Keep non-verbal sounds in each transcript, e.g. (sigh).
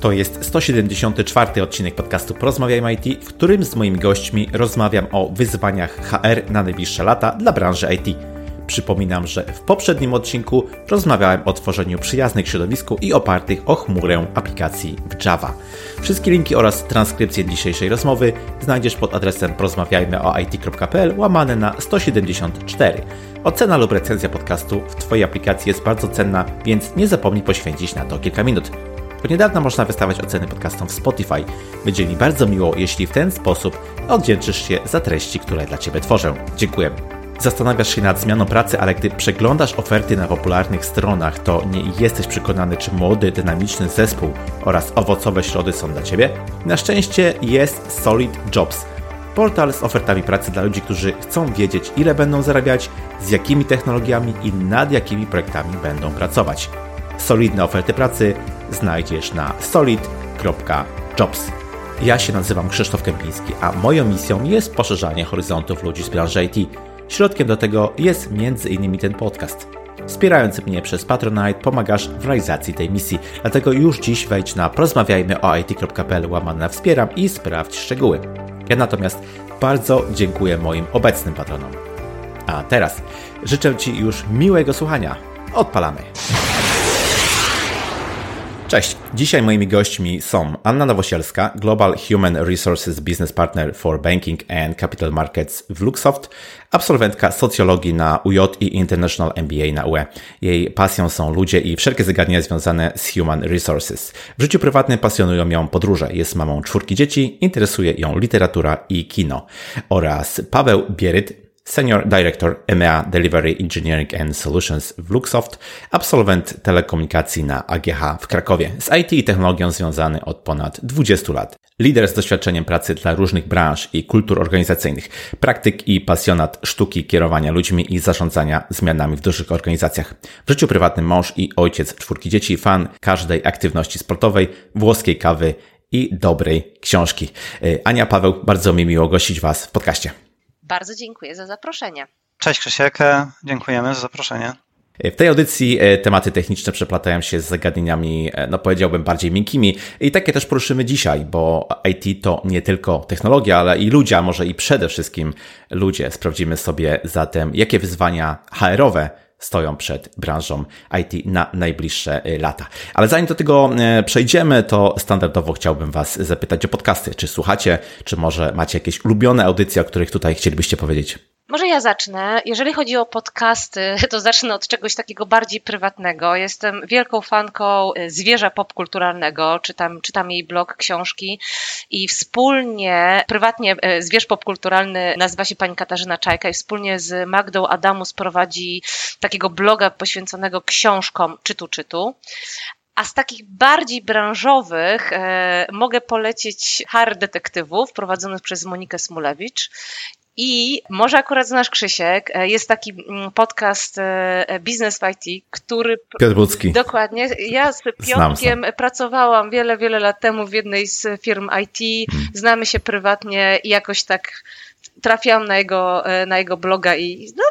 To jest 174 odcinek podcastu Porozmawiajmy IT, w którym z moimi gośćmi rozmawiam o wyzwaniach HR na najbliższe lata dla branży IT. Przypominam, że w poprzednim odcinku rozmawiałem o tworzeniu przyjaznych środowisku i opartych o chmurę aplikacji w Java. Wszystkie linki oraz transkrypcję dzisiejszej rozmowy znajdziesz pod adresem porozmawiajmy.it.pl łamane na 174. Ocena lub recenzja podcastu w Twojej aplikacji jest bardzo cenna, więc nie zapomnij poświęcić na to kilka minut. Od niedawna można wystawiać oceny podcastom w Spotify. Będzie mi bardzo miło, jeśli w ten sposób odwdzięczysz się za treści, które dla Ciebie tworzę. Dziękuję. Zastanawiasz się nad zmianą pracy, ale gdy przeglądasz oferty na popularnych stronach, to nie jesteś przekonany, czy młody, dynamiczny zespół oraz owocowe środy są dla Ciebie? Na szczęście jest Solid Jobs. Portal z ofertami pracy dla ludzi, którzy chcą wiedzieć, ile będą zarabiać, z jakimi technologiami i nad jakimi projektami będą pracować. Solidne oferty pracy znajdziesz na solid.jobs. Ja się nazywam Krzysztof Kępiński, a moją misją jest poszerzanie horyzontów ludzi z branży IT. Środkiem do tego jest m.in. ten podcast. Wspierając mnie przez Patronite pomagasz w realizacji tej misji, dlatego już dziś wejdź na porozmawiajmy o it.pl łamane wspieram i sprawdź szczegóły. Ja natomiast bardzo dziękuję moim obecnym patronom. A teraz życzę Ci już miłego słuchania. Odpalamy! Cześć. Dzisiaj moimi gośćmi są Anna Nowosielska, Global Human Resources Business Partner for Banking and Capital Markets w Luxoft, absolwentka socjologii na UJ i International MBA na UE. Jej pasją są ludzie i wszelkie zagadnienia związane z human resources. W życiu prywatnym pasjonują ją podróże. Jest mamą czwórki dzieci, interesuje ją literatura i kino. Oraz Paweł Bieryt, Senior Director EMEA Delivery Engineering and Solutions w Luxoft, absolwent telekomunikacji na AGH w Krakowie, z IT i technologią związany od ponad 20 lat. Lider z doświadczeniem pracy dla różnych branż i kultur organizacyjnych, praktyk i pasjonat sztuki kierowania ludźmi i zarządzania zmianami w dużych organizacjach. W życiu prywatnym mąż i ojciec czwórki dzieci, fan każdej aktywności sportowej, włoskiej kawy i dobrej książki. Ania Paweł, bardzo mi miło gościć Was w podcaście. Bardzo dziękuję za zaproszenie. Cześć Krzysiek, dziękujemy za zaproszenie. W tej audycji e, tematy techniczne przeplatają się z zagadnieniami, e, no powiedziałbym, bardziej miękkimi i takie też poruszymy dzisiaj, bo IT to nie tylko technologia, ale i ludzie, a może i przede wszystkim ludzie. Sprawdzimy sobie zatem, jakie wyzwania HR-owe stoją przed branżą IT na najbliższe e, lata. Ale zanim do tego przejdziemy, to standardowo chciałbym Was zapytać o podcasty. Czy słuchacie, czy może macie jakieś ulubione audycje, o których tutaj chcielibyście powiedzieć? Może ja zacznę. Jeżeli chodzi o podcasty, (laughs) to zacznę od czegoś takiego bardziej prywatnego. Jestem wielką fanką zwierza popkulturalnego, czytam, czytam jej blog, książki i wspólnie, prywatnie zwierz popkulturalny nazywa się pani Katarzyna Czajka i wspólnie z Magdą Adamus prowadzi takiego bloga poświęconego książkom czytu czytu. A z takich bardziej branżowych e, mogę polecić Har Detektywów prowadzonych przez Monikę Smulewicz. I może akurat znasz Krzysiek, jest taki podcast Business w IT, który... Piotr Budzki. Dokładnie. Ja z Piotrkiem pracowałam wiele, wiele lat temu w jednej z firm IT. Hmm. Znamy się prywatnie i jakoś tak trafiłam na jego, na jego bloga i no,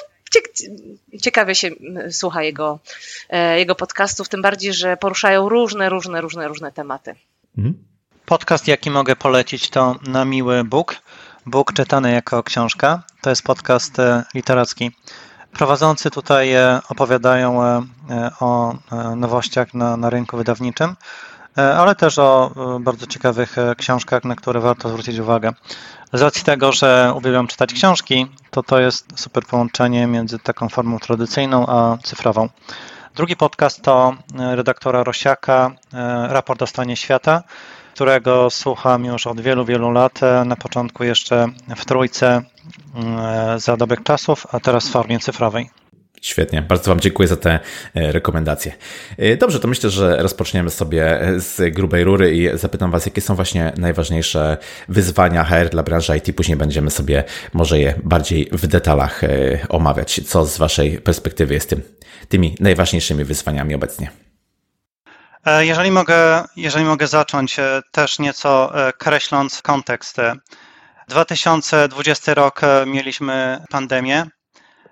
ciekawie się słucha jego, jego podcastów, tym bardziej, że poruszają różne, różne, różne, różne tematy. Hmm. Podcast, jaki mogę polecić, to Na Miły Bóg Bóg czytany jako książka. To jest podcast e, literacki. Prowadzący tutaj e, opowiadają e, o nowościach na, na rynku wydawniczym, ale też o bardzo ciekawych książkach, na które warto zwrócić uwagę. Z racji tego, że uwielbiam czytać książki, to to jest super połączenie między taką formą tradycyjną a cyfrową. Drugi podcast to redaktora Rosiaka, Raport o stanie świata którego słucham już od wielu, wielu lat. Na początku jeszcze w trójce mm, za dobrych czasów, a teraz w formie cyfrowej. Świetnie, bardzo Wam dziękuję za te e, rekomendacje. E, dobrze, to myślę, że rozpoczniemy sobie z grubej rury i zapytam Was, jakie są właśnie najważniejsze wyzwania HR dla branży IT. Później będziemy sobie może je bardziej w detalach e, omawiać. Co z Waszej perspektywy jest tym, tymi najważniejszymi wyzwaniami obecnie? E, jeżeli mogę, jeżeli mogę zacząć e, też nieco e, kreśląc kontekst. 2020 rok mieliśmy pandemię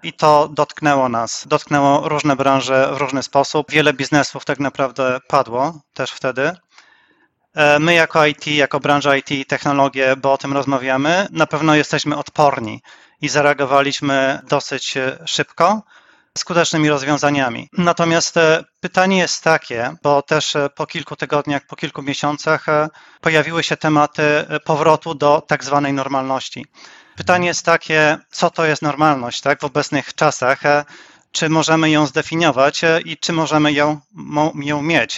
i to dotknęło nas. Dotknęło różne branże w różny sposób. Wiele biznesów tak naprawdę padło też wtedy. My jako IT, jako branża IT i technologie, bo o tym rozmawiamy, na pewno jesteśmy odporni i zareagowaliśmy dosyć szybko skutecznymi rozwiązaniami. Natomiast e, pytanie jest takie, bo też po kilku tygodniach, po kilku miesiącach pojawiły się tematy powrotu do tak zwanej normalności. Pytanie jest takie, co to jest normalność tak, w obecnych czasach, czy możemy ją zdefiniować i czy możemy ją, ją mieć.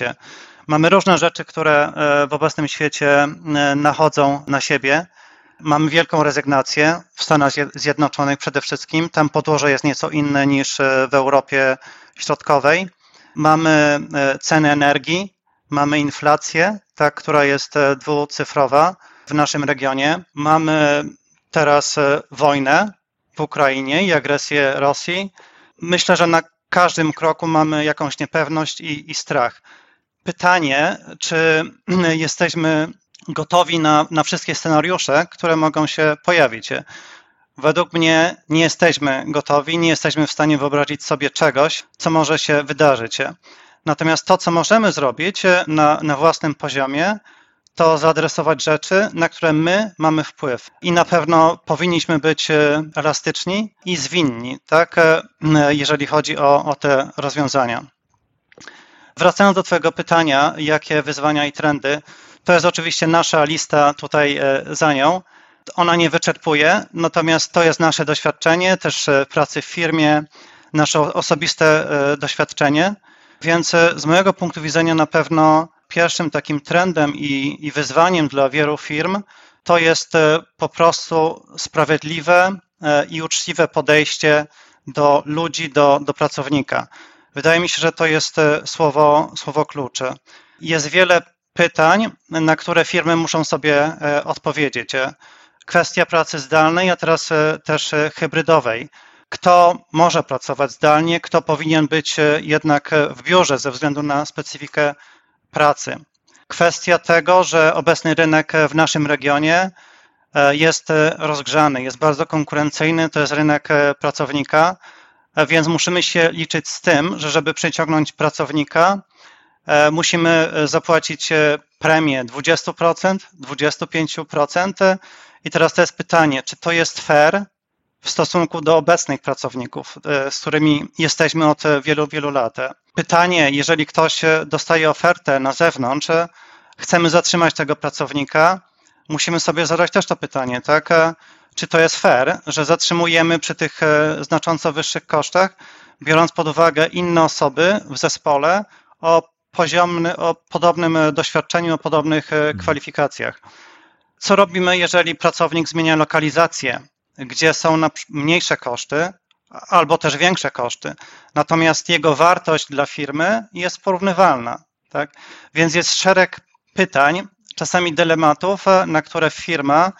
Mamy różne rzeczy, które e, w obecnym świecie e, nachodzą na siebie. Mamy wielką rezygnację w Stanach Zjednoczonych przede wszystkim. Tam podłoże jest nieco inne niż e, w Europie Środkowej. Mamy ceny energii, mamy inflację, ta, która jest dwucyfrowa w naszym regionie. Mamy teraz wojnę w Ukrainie i agresję Rosji. Myślę, że na każdym kroku mamy jakąś niepewność i, i strach pytanie, czy (clears throat) jesteśmy gotowi na, na wszystkie scenariusze, które mogą się pojawić. Według mnie nie jesteśmy gotowi, nie jesteśmy w stanie wyobrazić sobie czegoś, co może się wydarzyć. Natomiast to, co możemy zrobić na, na własnym poziomie, to zaadresować rzeczy, na które my mamy wpływ. I na pewno powinniśmy być elastyczni i zwinni, tak, jeżeli chodzi o, o te rozwiązania. Wracając do Twojego pytania, jakie wyzwania i trendy, to jest oczywiście nasza lista tutaj e, za nią. Ona nie wyczerpuje, natomiast to jest nasze doświadczenie, też e, pracy w firmie, nasze osobiste e, doświadczenie. Więc z mojego punktu widzenia na pewno pierwszym takim trendem i, i wyzwaniem dla wielu firm to jest po prostu sprawiedliwe i uczciwe podejście do ludzi, do, do pracownika. Wydaje mi się, że to jest słowo, słowo klucz. Jest wiele pytań, na które firmy muszą sobie e, odpowiedzieć. Kwestia pracy zdalnej, a teraz e, też hybrydowej. Kto może pracować zdalnie, kto powinien być jednak w biurze ze względu na specyfikę pracy. Kwestia tego, że obecny rynek w naszym regionie jest rozgrzany, jest bardzo konkurencyjny, to jest rynek pracownika więc musimy się liczyć z tym, że żeby przyciągnąć pracownika, e, musimy e, zapłacić e, premię 20%, 25%. I teraz to jest pytanie, czy to jest fair w stosunku do obecnych pracowników, z którymi jesteśmy od wielu, wielu lat. Pytanie, jeżeli ktoś dostaje ofertę na zewnątrz, chcemy zatrzymać tego pracownika, musimy sobie zadać też to pytanie, tak? czy to jest fair, że zatrzymujemy przy tych e, znacząco wyższych kosztach, biorąc pod uwagę inne osoby w zespole o, poziomny, o podobnym e, doświadczeniu, o podobnych e, mhm. kwalifikacjach. Co robimy, jeżeli pracownik zmienia lokalizację, gdzie są mniejsze koszty albo też większe koszty, natomiast jego wartość dla firmy jest porównywalna. Tak? Więc jest szereg pytań, czasami dylematów, na które firma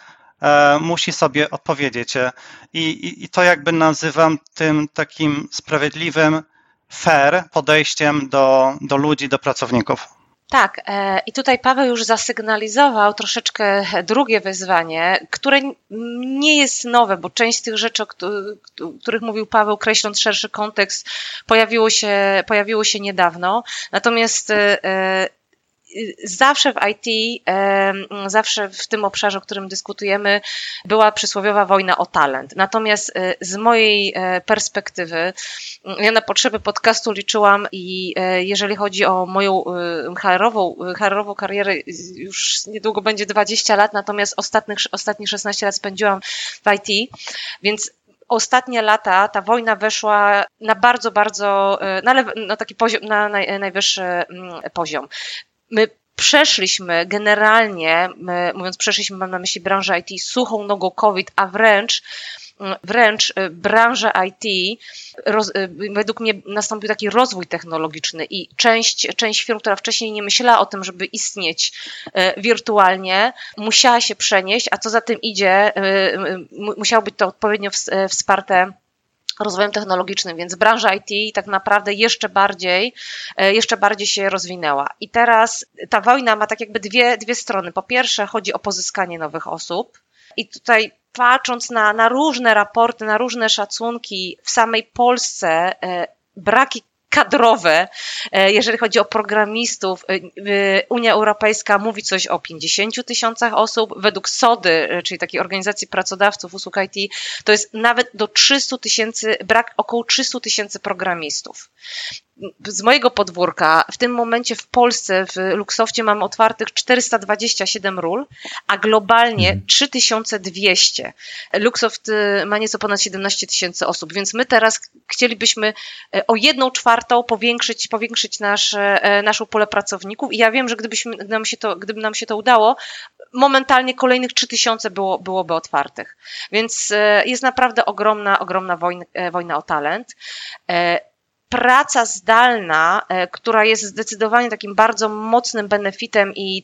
E, musi sobie odpowiedzieć. E, I, i, I to jakby nazywam tym takim sprawiedliwym, fair podejściem do, do ludzi, do pracowników. Tak, e, i tutaj Paweł już zasygnalizował troszeczkę drugie wyzwanie, które nie jest nowe, bo część z tych rzeczy, o których mówił Paweł, kreśląc szerszy kontekst, pojawiło się, pojawiło się niedawno. Natomiast zawsze w IT, zawsze w tym obszarze, o którym dyskutujemy, była przysłowiowa wojna o talent. Natomiast e, z mojej e, perspektywy, ja na potrzeby podcastu liczyłam i e, jeżeli chodzi o moją HR-ową, HR-ową karierę, już niedługo będzie 20 lat, natomiast ostatnich, ostatnich 16 lat spędziłam w IT, więc ostatnie lata ta wojna weszła na bardzo, bardzo, na, na taki poziom, na naj, najwyższy mm, poziom my przeszliśmy generalnie, mówiąc przeszliśmy, mam na myśli branżę IT, suchą nogą COVID, a wręcz wręcz y, branża IT, roz, y, według mnie nastąpił taki rozwój technologiczny i część, część firm, która wcześniej nie myślała o tym, żeby istnieć y, wirtualnie, musiała się przenieść, a co za tym idzie, musiało być to odpowiednio wsparte rozwojem technologicznym, więc branża IT tak naprawdę jeszcze bardziej, e, jeszcze bardziej się rozwinęła. I teraz ta wojna ma tak jakby dwie, dwie strony. Po pierwsze chodzi o pozyskanie nowych osób i tutaj patrząc na, na różne raporty, na różne szacunki w samej Polsce, e, braki kadrowe, jeżeli chodzi o programistów. Unia Europejska mówi coś o 50 tysiącach osób. Według SODY, czyli takiej organizacji pracodawców usług IT, to jest nawet do 300 tysięcy, brak około 300 tysięcy programistów z mojego podwórka, w tym momencie w Polsce, w Luxoftie mamy otwartych 427 ról, a globalnie 3200. Mhm. Luxoft y, ma nieco ponad 17 tysięcy osób, więc my teraz chcielibyśmy e, o jedną czwartą powiększyć, powiększyć nasz, e, naszą pulę pracowników i ja wiem, że gdybyśmy nam się to, gdyby nam się to udało, momentalnie kolejnych 3000 było, byłoby otwartych. Więc e, jest naprawdę ogromna, ogromna wojna, wojna o talent praca zdalna, e, która jest zdecydowanie takim bardzo mocnym benefitem i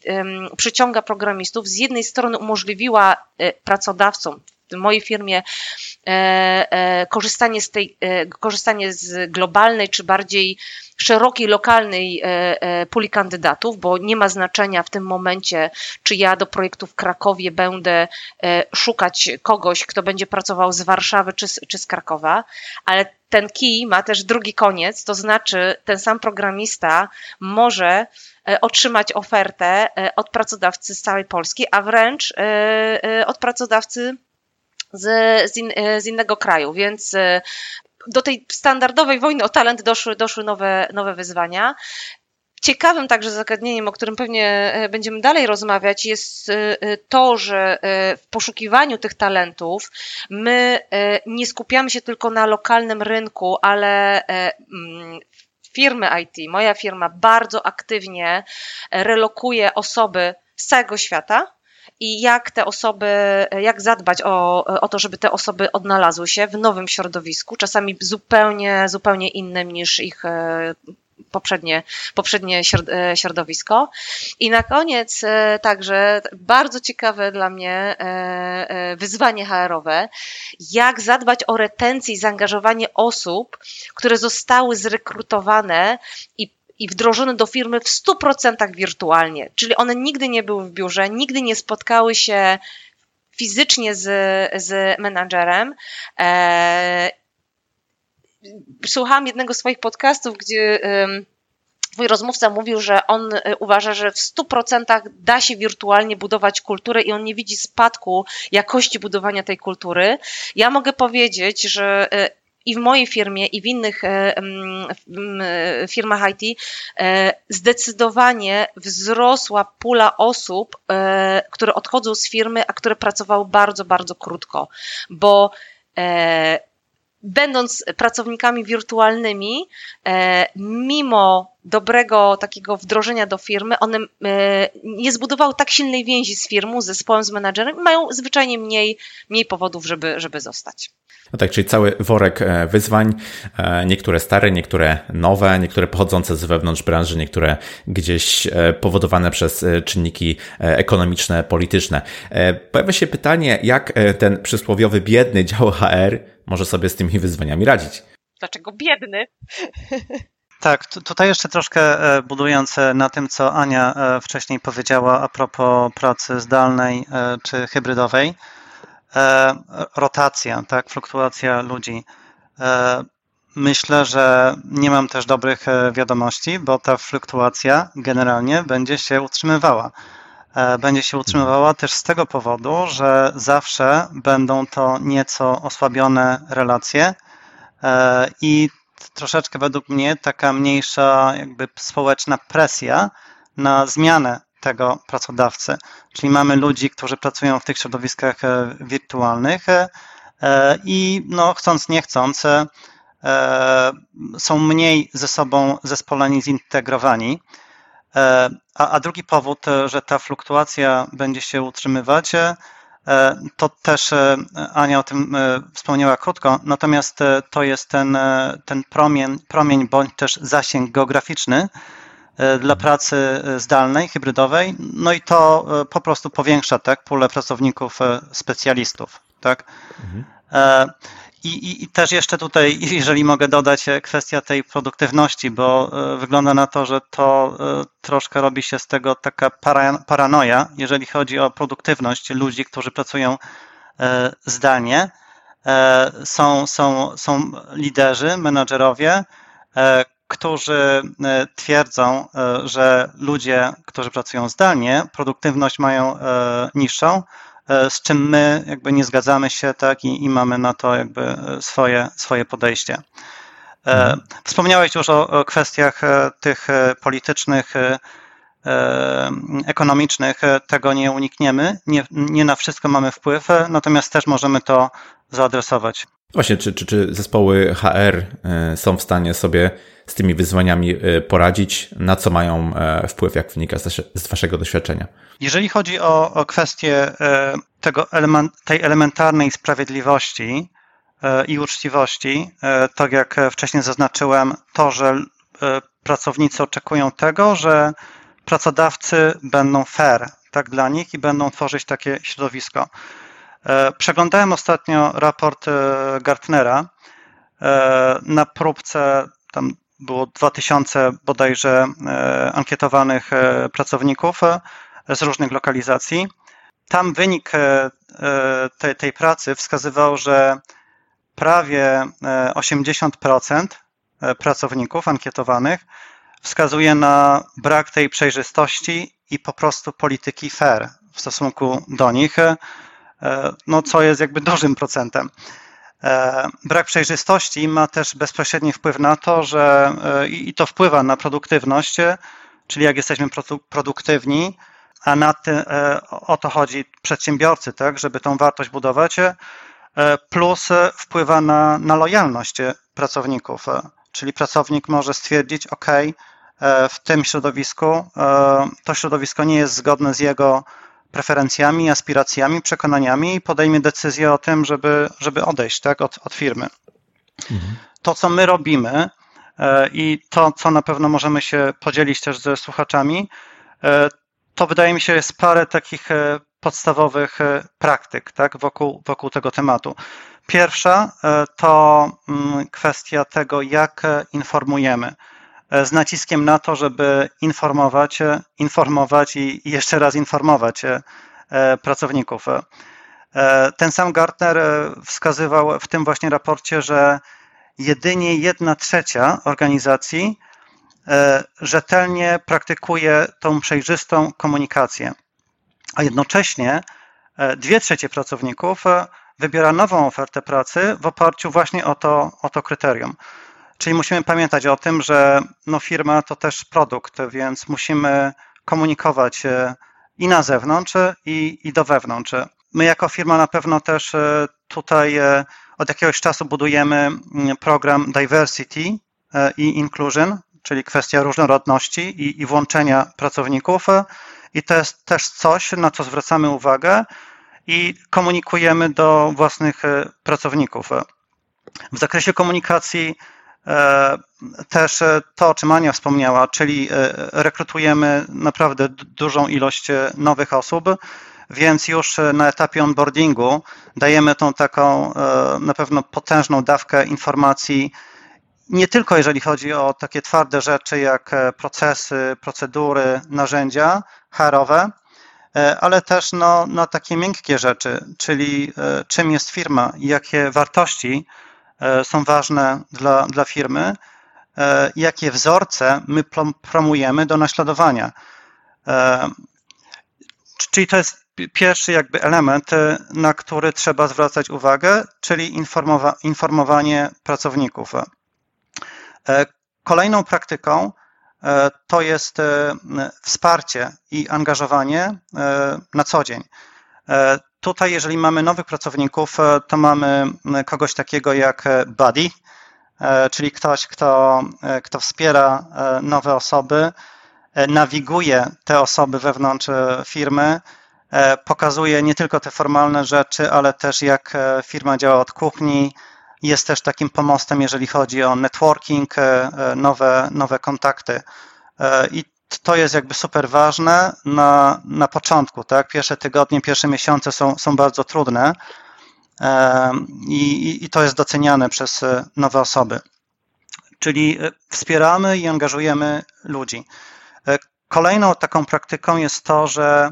przyciąga programistów, z jednej strony umożliwiła e, pracodawcom, w mojej firmie e, korzystanie z tej, korzystanie z globalnej czy bardziej szerokiej, lokalnej puli kandydatów, bo nie ma znaczenia w tym momencie, czy ja do projektu w Krakowie będę szukać kogoś, kto będzie pracował z Warszawy czy z, czy z Krakowa, ale ten kij ma też drugi koniec, to znaczy ten sam programista może e, otrzymać ofertę e, od pracodawcy z całej Polski, a wręcz e, od pracodawcy z, z, in, z innego kraju, więc do tej standardowej wojny o talent doszły, doszły nowe, nowe wyzwania. Ciekawym także zagadnieniem, o którym pewnie e, będziemy dalej rozmawiać, jest e, e, to, że w poszukiwaniu tych talentów my nie skupiamy się tylko na lokalnym rynku, ale mm, firmy IT, moja firma bardzo aktywnie relokuje osoby z całego świata i jak te osoby, jak zadbać o, o to, żeby te osoby odnalazły się w nowym środowisku, czasami zupełnie, zupełnie innym niż ich poprzednie, poprzednie e, środowisko. I na koniec e, także bardzo ciekawe dla mnie e, wyzwanie HR-owe, jak zadbać o retencję i zaangażowanie osób, które zostały zrekrutowane i i wdrożone do firmy w 100% wirtualnie. Czyli one nigdy nie były w biurze, nigdy nie spotkały się fizycznie z, z menadżerem słuchałam jednego z swoich podcastów, gdzie Twój rozmówca mówił, że on y, uważa, że w 100% da się wirtualnie budować kulturę i on nie widzi spadku jakości budowania tej kultury. Ja mogę powiedzieć, że y, i w mojej firmie, i w innych y, firmach IT zdecydowanie wzrosła pula osób, które odchodzą z firmy, a które pracowały bardzo, bardzo krótko, bo będąc pracownikami wirtualnymi, e, mimo dobrego takiego wdrożenia do firmy, one e, nie zbudowały tak silnej więzi z firmą, z zespołem, z menadżerem i mają zwyczajnie mniej, mniej powodów, żeby, żeby zostać. No tak, czyli cały worek e, wyzwań, niektóre stare, niektóre nowe, niektóre pochodzące z wewnątrz branży, niektóre gdzieś powodowane przez czynniki ekonomiczne, polityczne. Pojawia się pytanie, jak ten przysłowiowy biedny dział HR może sobie z tymi wyzwaniami radzić. Dlaczego biedny? (laughs) Tak, tutaj jeszcze troszkę e, budując e, na tym, co Ania e, wcześniej powiedziała a propos pracy zdalnej czy hybrydowej. Rotacja, tak, fluktuacja ludzi. Myślę, że nie mam też dobrych wiadomości, bo ta fluktuacja generalnie będzie się utrzymywała. Będzie się utrzymywała też z tego powodu, że zawsze będą to nieco osłabione relacje i troszeczkę według mnie taka mniejsza jakby społeczna presja na zmianę tego pracodawcy. Czyli mamy ludzi, którzy pracują w tych środowiskach e, wirtualnych e, i no, chcąc, nie chcąc, e, są mniej ze sobą zespoleni, zintegrowani. A, a drugi powód, że ta fluktuacja będzie się utrzymywać, E, to też e, Ania o tym e, wspomniała krótko, natomiast to jest ten, ten promień, promień bądź też zasięg geograficzny dla pracy zdalnej, hybrydowej, no i to po prostu powiększa tak, pulę pracowników specjalistów. Tak? Mhm. I, i, I, też jeszcze tutaj, jeżeli mogę dodać, e, kwestia tej produktywności, bo e, wygląda na to, że to e, troszkę robi się z tego taka paranoja, jeżeli chodzi o produktywność ludzi, którzy pracują zdalnie. Są, są, są liderzy, menadżerowie, którzy twierdzą, że ludzie, którzy pracują zdalnie, produktywność mają niższą, z czym my jakby nie zgadzamy się tak i, i mamy na to jakby swoje, swoje podejście. Mhm. Wspomniałeś już o, o kwestiach tych politycznych, ekonomicznych, tego nie unikniemy. Nie, nie na wszystko mamy wpływ, natomiast też możemy to zaadresować. Właśnie, czy, czy, czy zespoły HR e, są w stanie sobie z tymi wyzwaniami e, poradzić? Na co mają e, wpływ, jak wynika z, Waszego doświadczenia? Jeżeli chodzi o, o kwestię tego element, tej elementarnej sprawiedliwości i uczciwości, tak jak wcześniej zaznaczyłem, to, że pracownicy oczekują tego, że pracodawcy będą fair tak dla nich i będą tworzyć takie środowisko. E, przeglądałem ostatnio raport e, Gartnera. E, na próbce tam było 2000 bodajże ankietowanych pracowników z różnych lokalizacji. Tam wynik tej, tej pracy wskazywał, że prawie 80% pracowników ankietowanych wskazuje na brak tej przejrzystości i po prostu polityki fair w stosunku do nich. E, no co jest jakby dużym procentem. E, brak przejrzystości ma też bezpośredni wpływ na to, że e, i to wpływa na produktywność, czyli jak jesteśmy produktywni, a na o to chodzi przedsiębiorcy, tak, żeby tą wartość budować, plus wpływa na, na lojalność pracowników, czyli pracownik może stwierdzić, OK, w tym środowisku to środowisko nie jest zgodne z jego preferencjami, aspiracjami, przekonaniami i podejmie decyzję o tym, żeby, żeby odejść tak, od, od firmy. Mhm. To, co my robimy e, i to, co na pewno możemy się podzielić też ze słuchaczami, e, to wydaje mi się jest parę takich e, podstawowych praktyk tak, wokół, wokół tego tematu. Pierwsza to mm, kwestia tego, jak informujemy z naciskiem na to, żeby informować, informować i jeszcze raz informować e, pracowników. E, ten sam Gartner e, wskazywał w tym właśnie raporcie, że jedynie jedna trzecia organizacji rzetelnie praktykuje tą przejrzystą komunikację, a jednocześnie dwie trzecie pracowników wybiera nową ofertę pracy w oparciu właśnie o to, o to kryterium. Czyli musimy pamiętać o tym, że no firma to też produkt, więc musimy komunikować i na zewnątrz, i, i do wewnątrz. My jako firma na pewno też e, tutaj e, od jakiegoś czasu budujemy mm, program Diversity e, i Inclusion, czyli kwestia różnorodności i, i włączenia pracowników. I to jest też coś, na co zwracamy uwagę i komunikujemy do własnych pracowników. W zakresie komunikacji E, też e, to, o czym Ania wspomniała, czyli e, rekrutujemy naprawdę dużą ilość nowych osób, więc już na etapie onboardingu dajemy tą taką na pewno potężną dawkę informacji, nie tylko jeżeli chodzi o takie twarde rzeczy jak procesy, procedury, narzędzia HR-owe, ale też no, na takie miękkie rzeczy, czyli czym jest firma, jakie wartości E, są ważne dla, dla firmy, e, jakie wzorce my promujemy do naśladowania. E, czyli to jest pierwszy jakby element, na który trzeba zwracać uwagę, czyli informowa informowanie pracowników. Kolejną praktyką to jest wsparcie i angażowanie na co dzień. Tutaj, jeżeli mamy nowych pracowników, e, to mamy kogoś takiego jak e, buddy, e, czyli ktoś, kto, kto wspiera nowe osoby, nawiguje te osoby wewnątrz firmy, pokazuje nie tylko te formalne rzeczy, ale też jak firma działa od kuchni. Jest też takim pomostem, jeżeli chodzi o networking, nowe, nowe kontakty. I to jest jakby super ważne na, na początku, tak? Pierwsze tygodnie, pierwsze miesiące są, są bardzo trudne i, i to jest doceniane przez e, nowe osoby. Czyli e, wspieramy i angażujemy ludzi. E, kolejną taką praktyką jest to, że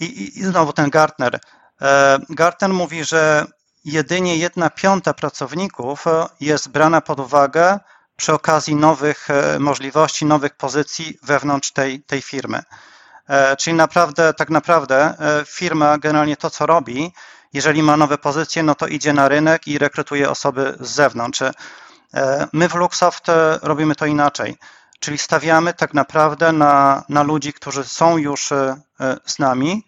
i, i znowu ten Gartner. Gartner mówi, że jedynie jedna piąta pracowników jest brana pod uwagę przy okazji nowych możliwości, nowych pozycji wewnątrz tej, tej firmy. Czyli naprawdę, tak naprawdę firma generalnie to, co robi, jeżeli ma nowe pozycje, no to idzie na rynek i rekrutuje osoby z zewnątrz. My w Luxoft robimy to inaczej, czyli stawiamy tak naprawdę na, na ludzi, którzy są już z nami,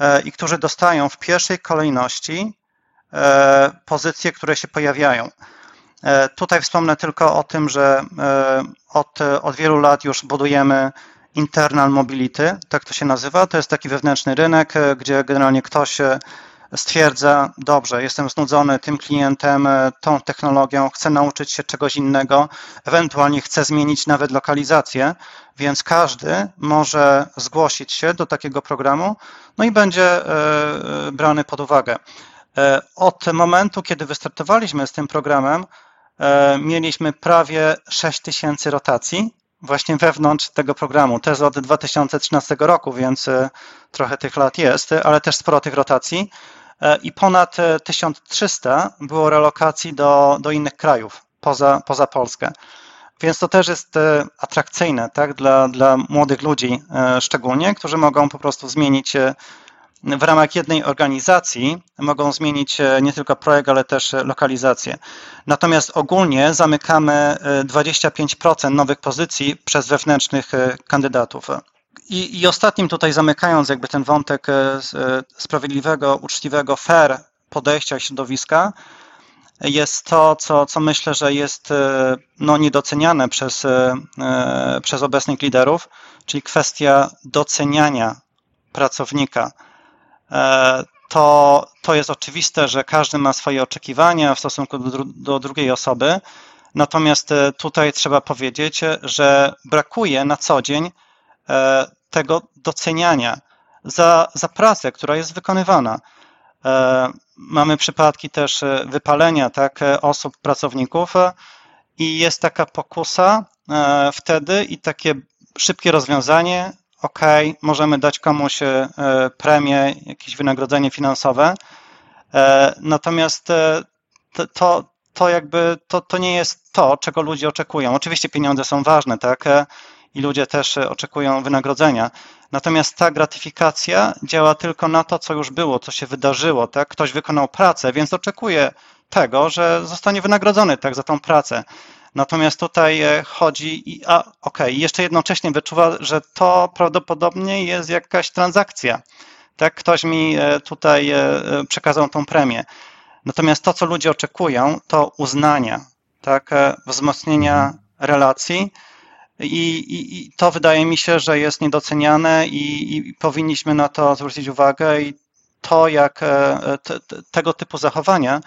E, i którzy dostają w pierwszej kolejności e, pozycje, które się pojawiają. E, tutaj wspomnę tylko o tym, że od, od wielu lat już budujemy internal mobility, tak to się nazywa. To jest taki wewnętrzny rynek, gdzie generalnie ktoś stwierdza, dobrze, jestem znudzony tym klientem, tą technologią, chcę nauczyć się czegoś innego, ewentualnie chcę zmienić nawet lokalizację, więc każdy może zgłosić się do takiego programu, no i będzie e, e, brany pod uwagę. E, od momentu, kiedy wystartowaliśmy z tym programem, mieliśmy prawie 6 tysięcy rotacji właśnie wewnątrz tego programu. To jest od 2013 roku, więc trochę tych lat jest, ale też sporo tych rotacji. I ponad 1300 było relokacji do, do innych krajów poza, poza Polskę. Więc to też jest e, atrakcyjne tak, dla, dla młodych ludzi, e, szczególnie, którzy mogą po prostu zmienić e, w ramach jednej organizacji, mogą zmienić nie tylko projekt, ale też lokalizację. Natomiast ogólnie zamykamy 25% nowych pozycji przez wewnętrznych kandydatów. I, I ostatnim tutaj zamykając jakby ten wątek sprawiedliwego, uczciwego, fair podejścia środowiska, jest to, co, co myślę, że jest e, no, niedoceniane przez, e, e, przez obecnych liderów, czyli kwestia doceniania pracownika. To, to jest oczywiste, że każdy ma swoje oczekiwania w stosunku do, do drugiej osoby, natomiast tutaj trzeba powiedzieć, że brakuje na co dzień tego doceniania za, za pracę, która jest wykonywana. Mamy przypadki też e, wypalenia tak, e, osób, pracowników e, i jest taka pokusa wtedy i takie szybkie rozwiązanie, ok, możemy dać komuś premię, jakieś wynagrodzenie finansowe, natomiast to, to jakby to, to nie jest to, czego ludzie oczekują. Oczywiście pieniądze są ważne, tak, i ludzie też oczekują wynagrodzenia, Natomiast ta gratyfikacja działa tylko na to, co już było, co się wydarzyło. Tak? Ktoś wykonał pracę, więc oczekuje tego, że zostanie wynagrodzony tak, za tą pracę. Natomiast tutaj e, chodzi, i, a okej, okay, jeszcze jednocześnie wyczuwa, że to prawdopodobnie jest jakaś transakcja. Tak, ktoś mi e, tutaj e, przekazał tą premię. Natomiast to, co ludzie oczekują, to uznania, tak, wzmocnienia mhm. relacji, i, i, I, to wydaje mi się, że jest niedoceniane i, i powinniśmy na to zwrócić uwagę i to, jak e, te, tego typu zachowania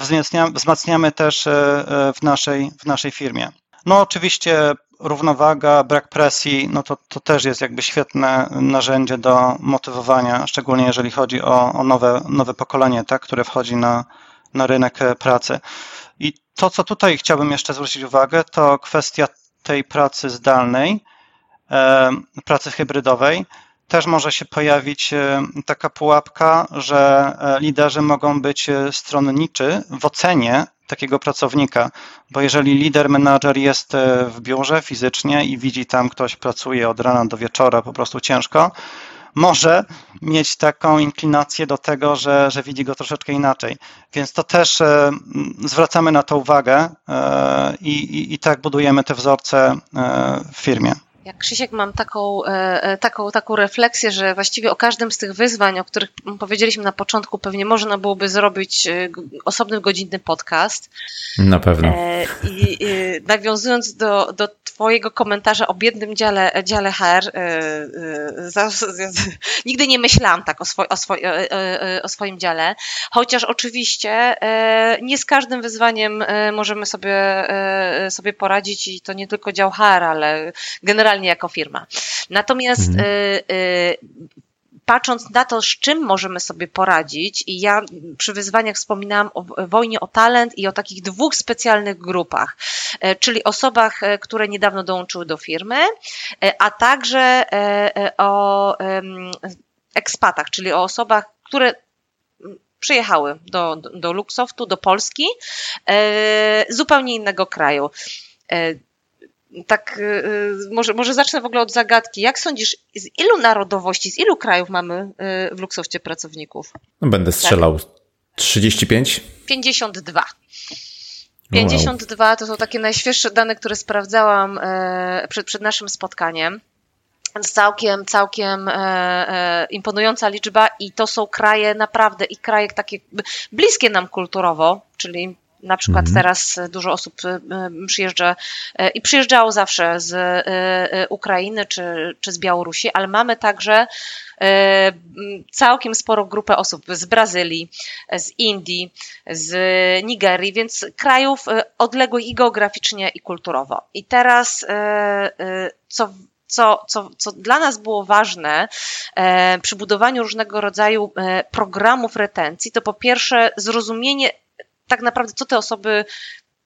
wzmacniamy, wzmacniamy też e, e, w naszej, w naszej firmie. No oczywiście równowaga, brak presji, no to, to też jest jakby świetne narzędzie do motywowania, szczególnie jeżeli chodzi o, o nowe, nowe pokolenie, tak, które wchodzi na, na rynek pracy. I to, co tutaj chciałbym jeszcze zwrócić uwagę, to kwestia tej pracy zdalnej, e, pracy hybrydowej, też może się pojawić e, taka pułapka, że e, liderzy mogą być stronniczy w ocenie takiego pracownika, bo jeżeli lider, menadżer jest w biurze fizycznie i widzi tam ktoś pracuje od rana do wieczora po prostu ciężko, może mieć taką inklinację do tego, że, że widzi go troszeczkę inaczej. Więc to też e, zwracamy na to uwagę e, i, i tak budujemy te wzorce e, w firmie. Jak Krzysiek mam taką, taką, taką refleksję, że właściwie o każdym z tych wyzwań, o których powiedzieliśmy na początku, pewnie można byłoby zrobić osobny godzinny podcast. Na pewno. I, i nawiązując do, do Twojego komentarza o biednym dziale, dziale HR. (laughs) Nigdy nie myślałam tak o, swoj, o, swoj, o, swoim dziale, chociaż oczywiście nie z każdym wyzwaniem możemy sobie, sobie poradzić i to nie tylko dział HR, ale generalnie jako firma. Natomiast mhm patrząc na to, z czym możemy sobie poradzić, i ja przy wyzwaniach wspominałam o wojnie o talent i o takich dwóch specjalnych grupach, e, czyli osobach, e, które niedawno dołączyły do firmy, e, a także o ekspatach, czyli o osobach, które przyjechały do, do Luxoftu, do Polski, zupełnie innego kraju. Tak, może, może zacznę w ogóle od zagadki. Jak sądzisz, z ilu narodowości, z ilu krajów mamy w Luxoftie pracowników? No, będę strzelał. Tak. 35? 52. 52 to są takie najświeższe dane, które sprawdzałam przed, przed naszym spotkaniem całkiem, całkiem e, e, imponująca liczba i to są kraje naprawdę i kraje takie bliskie nam kulturowo, czyli na przykład mhm. teraz dużo osób e, przyjeżdża i przyjeżdżało zawsze z Ukrainy czy, czy z Białorusi, ale mamy także całkiem sporo grupę osób z Brazylii, z Indii, z Nigerii, więc krajów odległych i geograficznie, i kulturowo. I teraz, co co, co, co dla nas było ważne e, przy budowaniu różnego rodzaju e, programów retencji, to po pierwsze zrozumienie tak naprawdę, co te osoby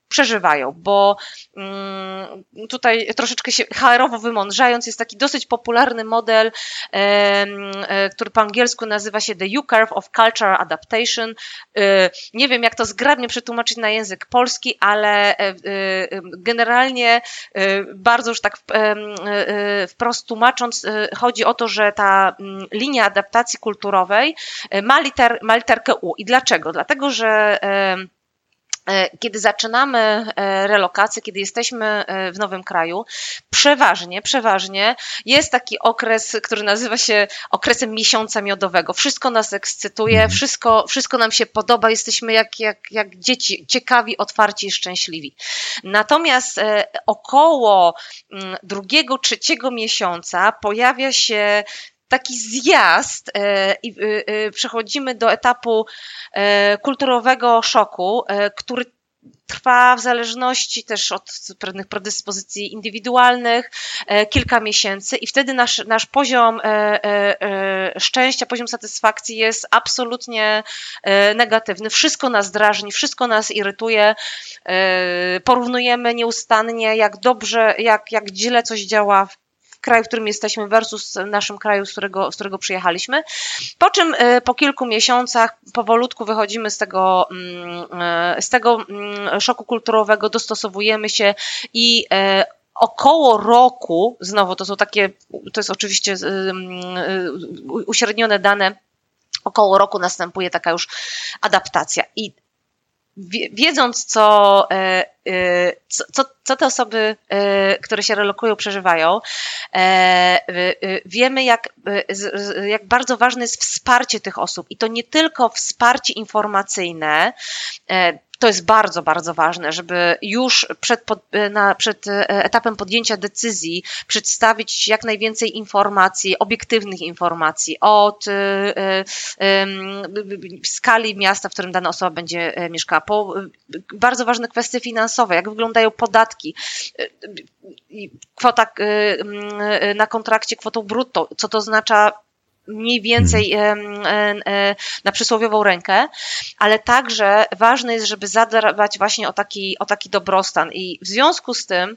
przeżywają, bo mm, tutaj troszeczkę się HR-owo wymądrzając, jest taki dosyć popularny model, e, który po angielsku nazywa się The U-Curve of Cultural Adaptation. E, nie wiem, jak to zgrabnie przetłumaczyć na język polski, ale e, generalnie bardzo już tak wprost tłumacząc, chodzi o to, że ta linia adaptacji kulturowej ma, liter, ma literkę U. I dlaczego? Dlatego, że kiedy zaczynamy e, relokację, kiedy jesteśmy e, w nowym kraju, przeważnie, przeważnie jest taki okres, który nazywa się okresem miesiąca miodowego. Wszystko nas ekscytuje, mhm. wszystko, wszystko nam się podoba, jesteśmy jak, jak, jak dzieci, ciekawi, otwarci i szczęśliwi. Natomiast około mm, drugiego, trzeciego miesiąca pojawia się taki zjazd e, i e, e, przechodzimy do etapu kulturowego szoku, który trwa w zależności też od pewnych predyspozycji indywidualnych kilka miesięcy i wtedy nasz, nasz poziom szczęścia, poziom satysfakcji jest absolutnie negatywny. Wszystko nas drażni, wszystko nas irytuje. Porównujemy nieustannie, jak dobrze, jak, jak źle coś działa kraju, w którym jesteśmy versus naszym kraju, z którego, z którego przyjechaliśmy. Po czym e, po kilku miesiącach powolutku wychodzimy z tego, mm, e, z tego mm, szoku kulturowego, dostosowujemy się i e, około roku, znowu to są takie, to jest oczywiście uśrednione dane, około roku następuje taka już adaptacja. I wiedząc, co, e, e, co, co te osoby, e, które się relokują, przeżywają, wiemy, jak, jak bardzo ważne jest wsparcie tych osób. I to nie tylko wsparcie informacyjne, to jest bardzo, bardzo ważne, żeby już przed, pod, na, przed etapem podjęcia decyzji przedstawić jak najwięcej informacji, obiektywnych informacji od y, skali miasta, w którym dana osoba będzie e, mieszkała, po bardzo ważne kwestie finansowe, jak wyglądają podatki, kwota na kontrakcie kwotą brutto, co to oznacza mniej więcej hmm. e, na przysłowiową rękę, ale także ważne jest, żeby zadbać właśnie o taki, o taki dobrostan. I w związku z tym,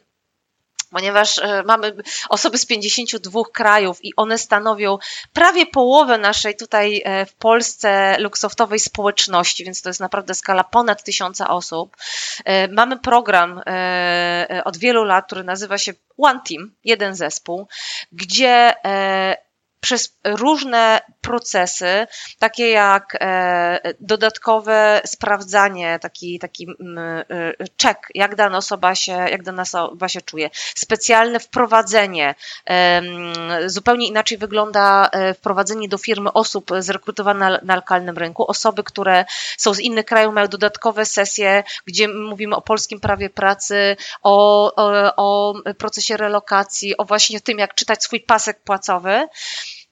ponieważ e, mamy osoby z 52 krajów i one stanowią prawie połowę naszej tutaj e, w Polsce luksoftowej społeczności, więc to jest naprawdę skala ponad tysiąca osób. Mamy program od wielu lat, który nazywa się One Team, jeden zespół, gdzie przez różne procesy, takie jak e, dodatkowe sprawdzanie, taki, taki czek, e, jak dana osoba się, jak dana osoba się czuje, specjalne wprowadzenie, zupełnie inaczej wygląda e, wprowadzenie do firmy osób zrekrutowanych na lokalnym rynku, osoby, które są z innych krajów, mają dodatkowe sesje, gdzie mówimy o polskim prawie pracy, o, o, o procesie relokacji, o właśnie tym, jak czytać swój pasek płacowy.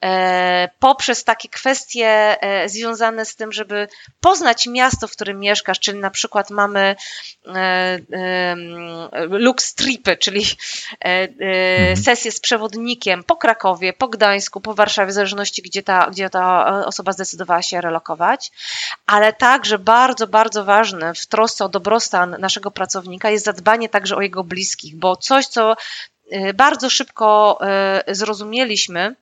E, poprzez takie kwestie e, związane z tym, żeby poznać miasto, w którym mieszkasz, czyli na przykład mamy e, lux tripy, czyli mhm. sesje z przewodnikiem po Krakowie, po Gdańsku, po Warszawie, w zależności gdzie ta, gdzie ta osoba zdecydowała się relokować, ale także bardzo, bardzo ważne w trosce o dobrostan naszego pracownika jest zadbanie także o jego bliskich, bo coś, co bardzo szybko zrozumieliśmy,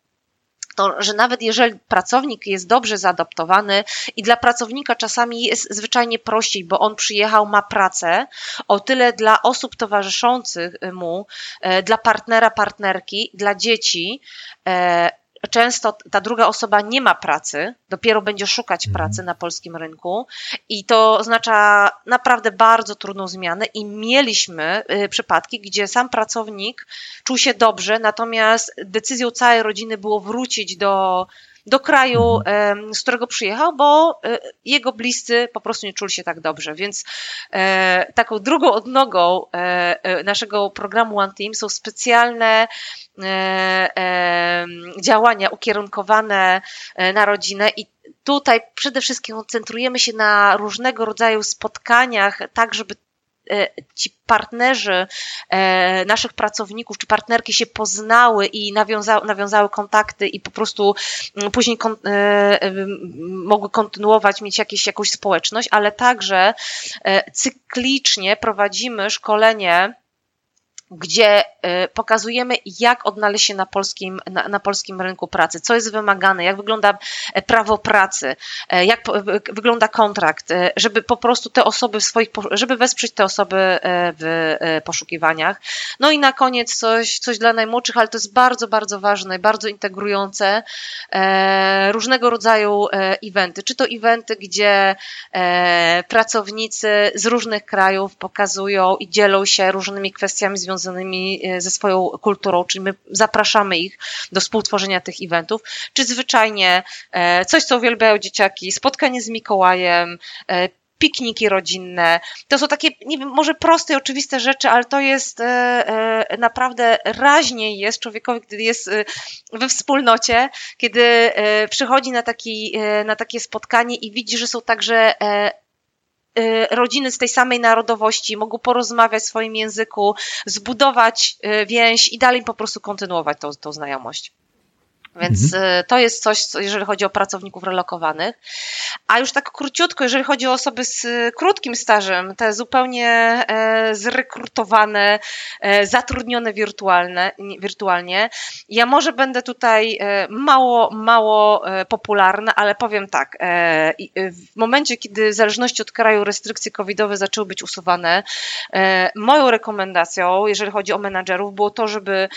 to, że nawet jeżeli pracownik jest dobrze zaadaptowany i dla pracownika czasami jest zwyczajnie prościej, bo on przyjechał, ma pracę, o tyle dla osób towarzyszących mu, e, dla partnera, partnerki, dla dzieci, e, często ta druga osoba nie ma pracy, dopiero będzie szukać mhm. pracy na polskim rynku i to oznacza naprawdę bardzo trudną zmianę i mieliśmy y, przypadki, gdzie sam pracownik czuł się dobrze, natomiast decyzją całej rodziny było wrócić do do kraju, mhm. z którego przyjechał, bo e, jego bliscy po prostu nie czuli się tak dobrze. Więc e, taką drugą odnogą e, naszego programu One Team są specjalne działania ukierunkowane na rodzinę i tutaj przede wszystkim koncentrujemy się na różnego rodzaju spotkaniach, tak żeby ci partnerzy e, naszych pracowników czy partnerki się poznały i nawiązały, nawiązały kontakty i po prostu mm, później kon, e, mogły kontynuować, mieć jakieś, jakąś społeczność, ale także cyklicznie prowadzimy szkolenie gdzie y, pokazujemy, jak odnaleźć się na polskim, na, na, polskim rynku pracy, co jest wymagane, jak wygląda e, prawo pracy, e, jak wygląda kontrakt, e, żeby po prostu te osoby w swoich, żeby wesprzeć te osoby w poszukiwaniach. No i na koniec coś, coś dla najmłodszych, ale to jest bardzo, bardzo ważne, bardzo integrujące, różnego rodzaju eventy, czy to eventy, gdzie pracownicy z różnych krajów pokazują i dzielą się różnymi kwestiami związanymi e, ze swoją kulturą, czyli my zapraszamy ich do współtworzenia tych eventów, czy zwyczajnie e, coś, co uwielbiają dzieciaki, spotkanie z Mikołajem, e, pikniki rodzinne. To są takie, nie wiem, może proste i oczywiste rzeczy, ale to jest naprawdę raźniej jest człowiekowi, kiedy jest we wspólnocie, kiedy przychodzi na, taki, na takie spotkanie i widzi, że są także rodziny z tej samej narodowości mogą porozmawiać w swoim języku, zbudować y, więź i dalej po prostu kontynuować tą, tą znajomość. Więc mhm. Y, to jest coś, jeżeli chodzi o pracowników relokowanych. A już tak króciutko, jeżeli chodzi o osoby z krótkim stażem, te zupełnie e, zrekrutowane, e, zatrudnione wirtualne, wirtualnie, ja może będę tutaj e, mało, mało popularna, ale powiem tak. W momencie, kiedy w zależności od kraju restrykcje covidowe zaczęły być usuwane, moją rekomendacją, jeżeli chodzi o menadżerów, było to, żeby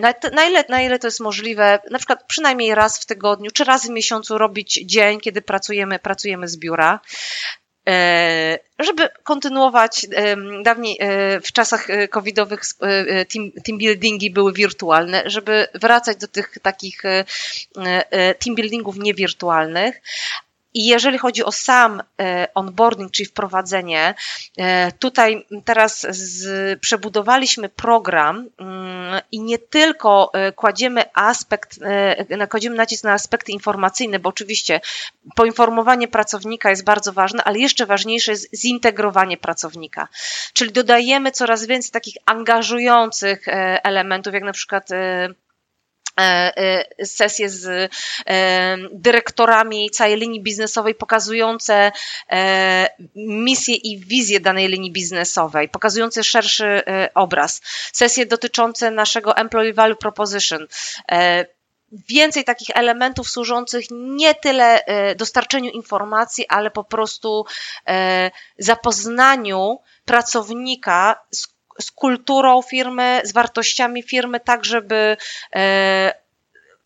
na, na, ile, na ile to jest możliwe, na przykład przynajmniej raz w tygodniu, czy raz w miesiącu robić dzień, kiedy pracujemy, pracujemy z biura e, żeby kontynuować, dawniej e, w czasach e, covidowych team, team buildingi były wirtualne, żeby wracać do tych takich team buildingów niewirtualnych, i jeżeli chodzi o sam e, onboarding, czyli wprowadzenie, e, tutaj teraz z, przebudowaliśmy program mm, i nie tylko e, kładziemy aspekt, kładziemy nacisk na aspekty informacyjne, bo oczywiście poinformowanie pracownika jest bardzo ważne, ale jeszcze ważniejsze jest zintegrowanie pracownika. Czyli dodajemy coraz więcej takich angażujących elementów, jak na przykład sesje z e, dyrektorami całej linii biznesowej pokazujące misję i wizję danej linii biznesowej, pokazujące szerszy obraz. Sesje dotyczące naszego Employee Value Proposition więcej takich elementów służących nie tyle dostarczeniu informacji, ale po prostu zapoznaniu pracownika z z kulturą firmy, z wartościami firmy, tak żeby e,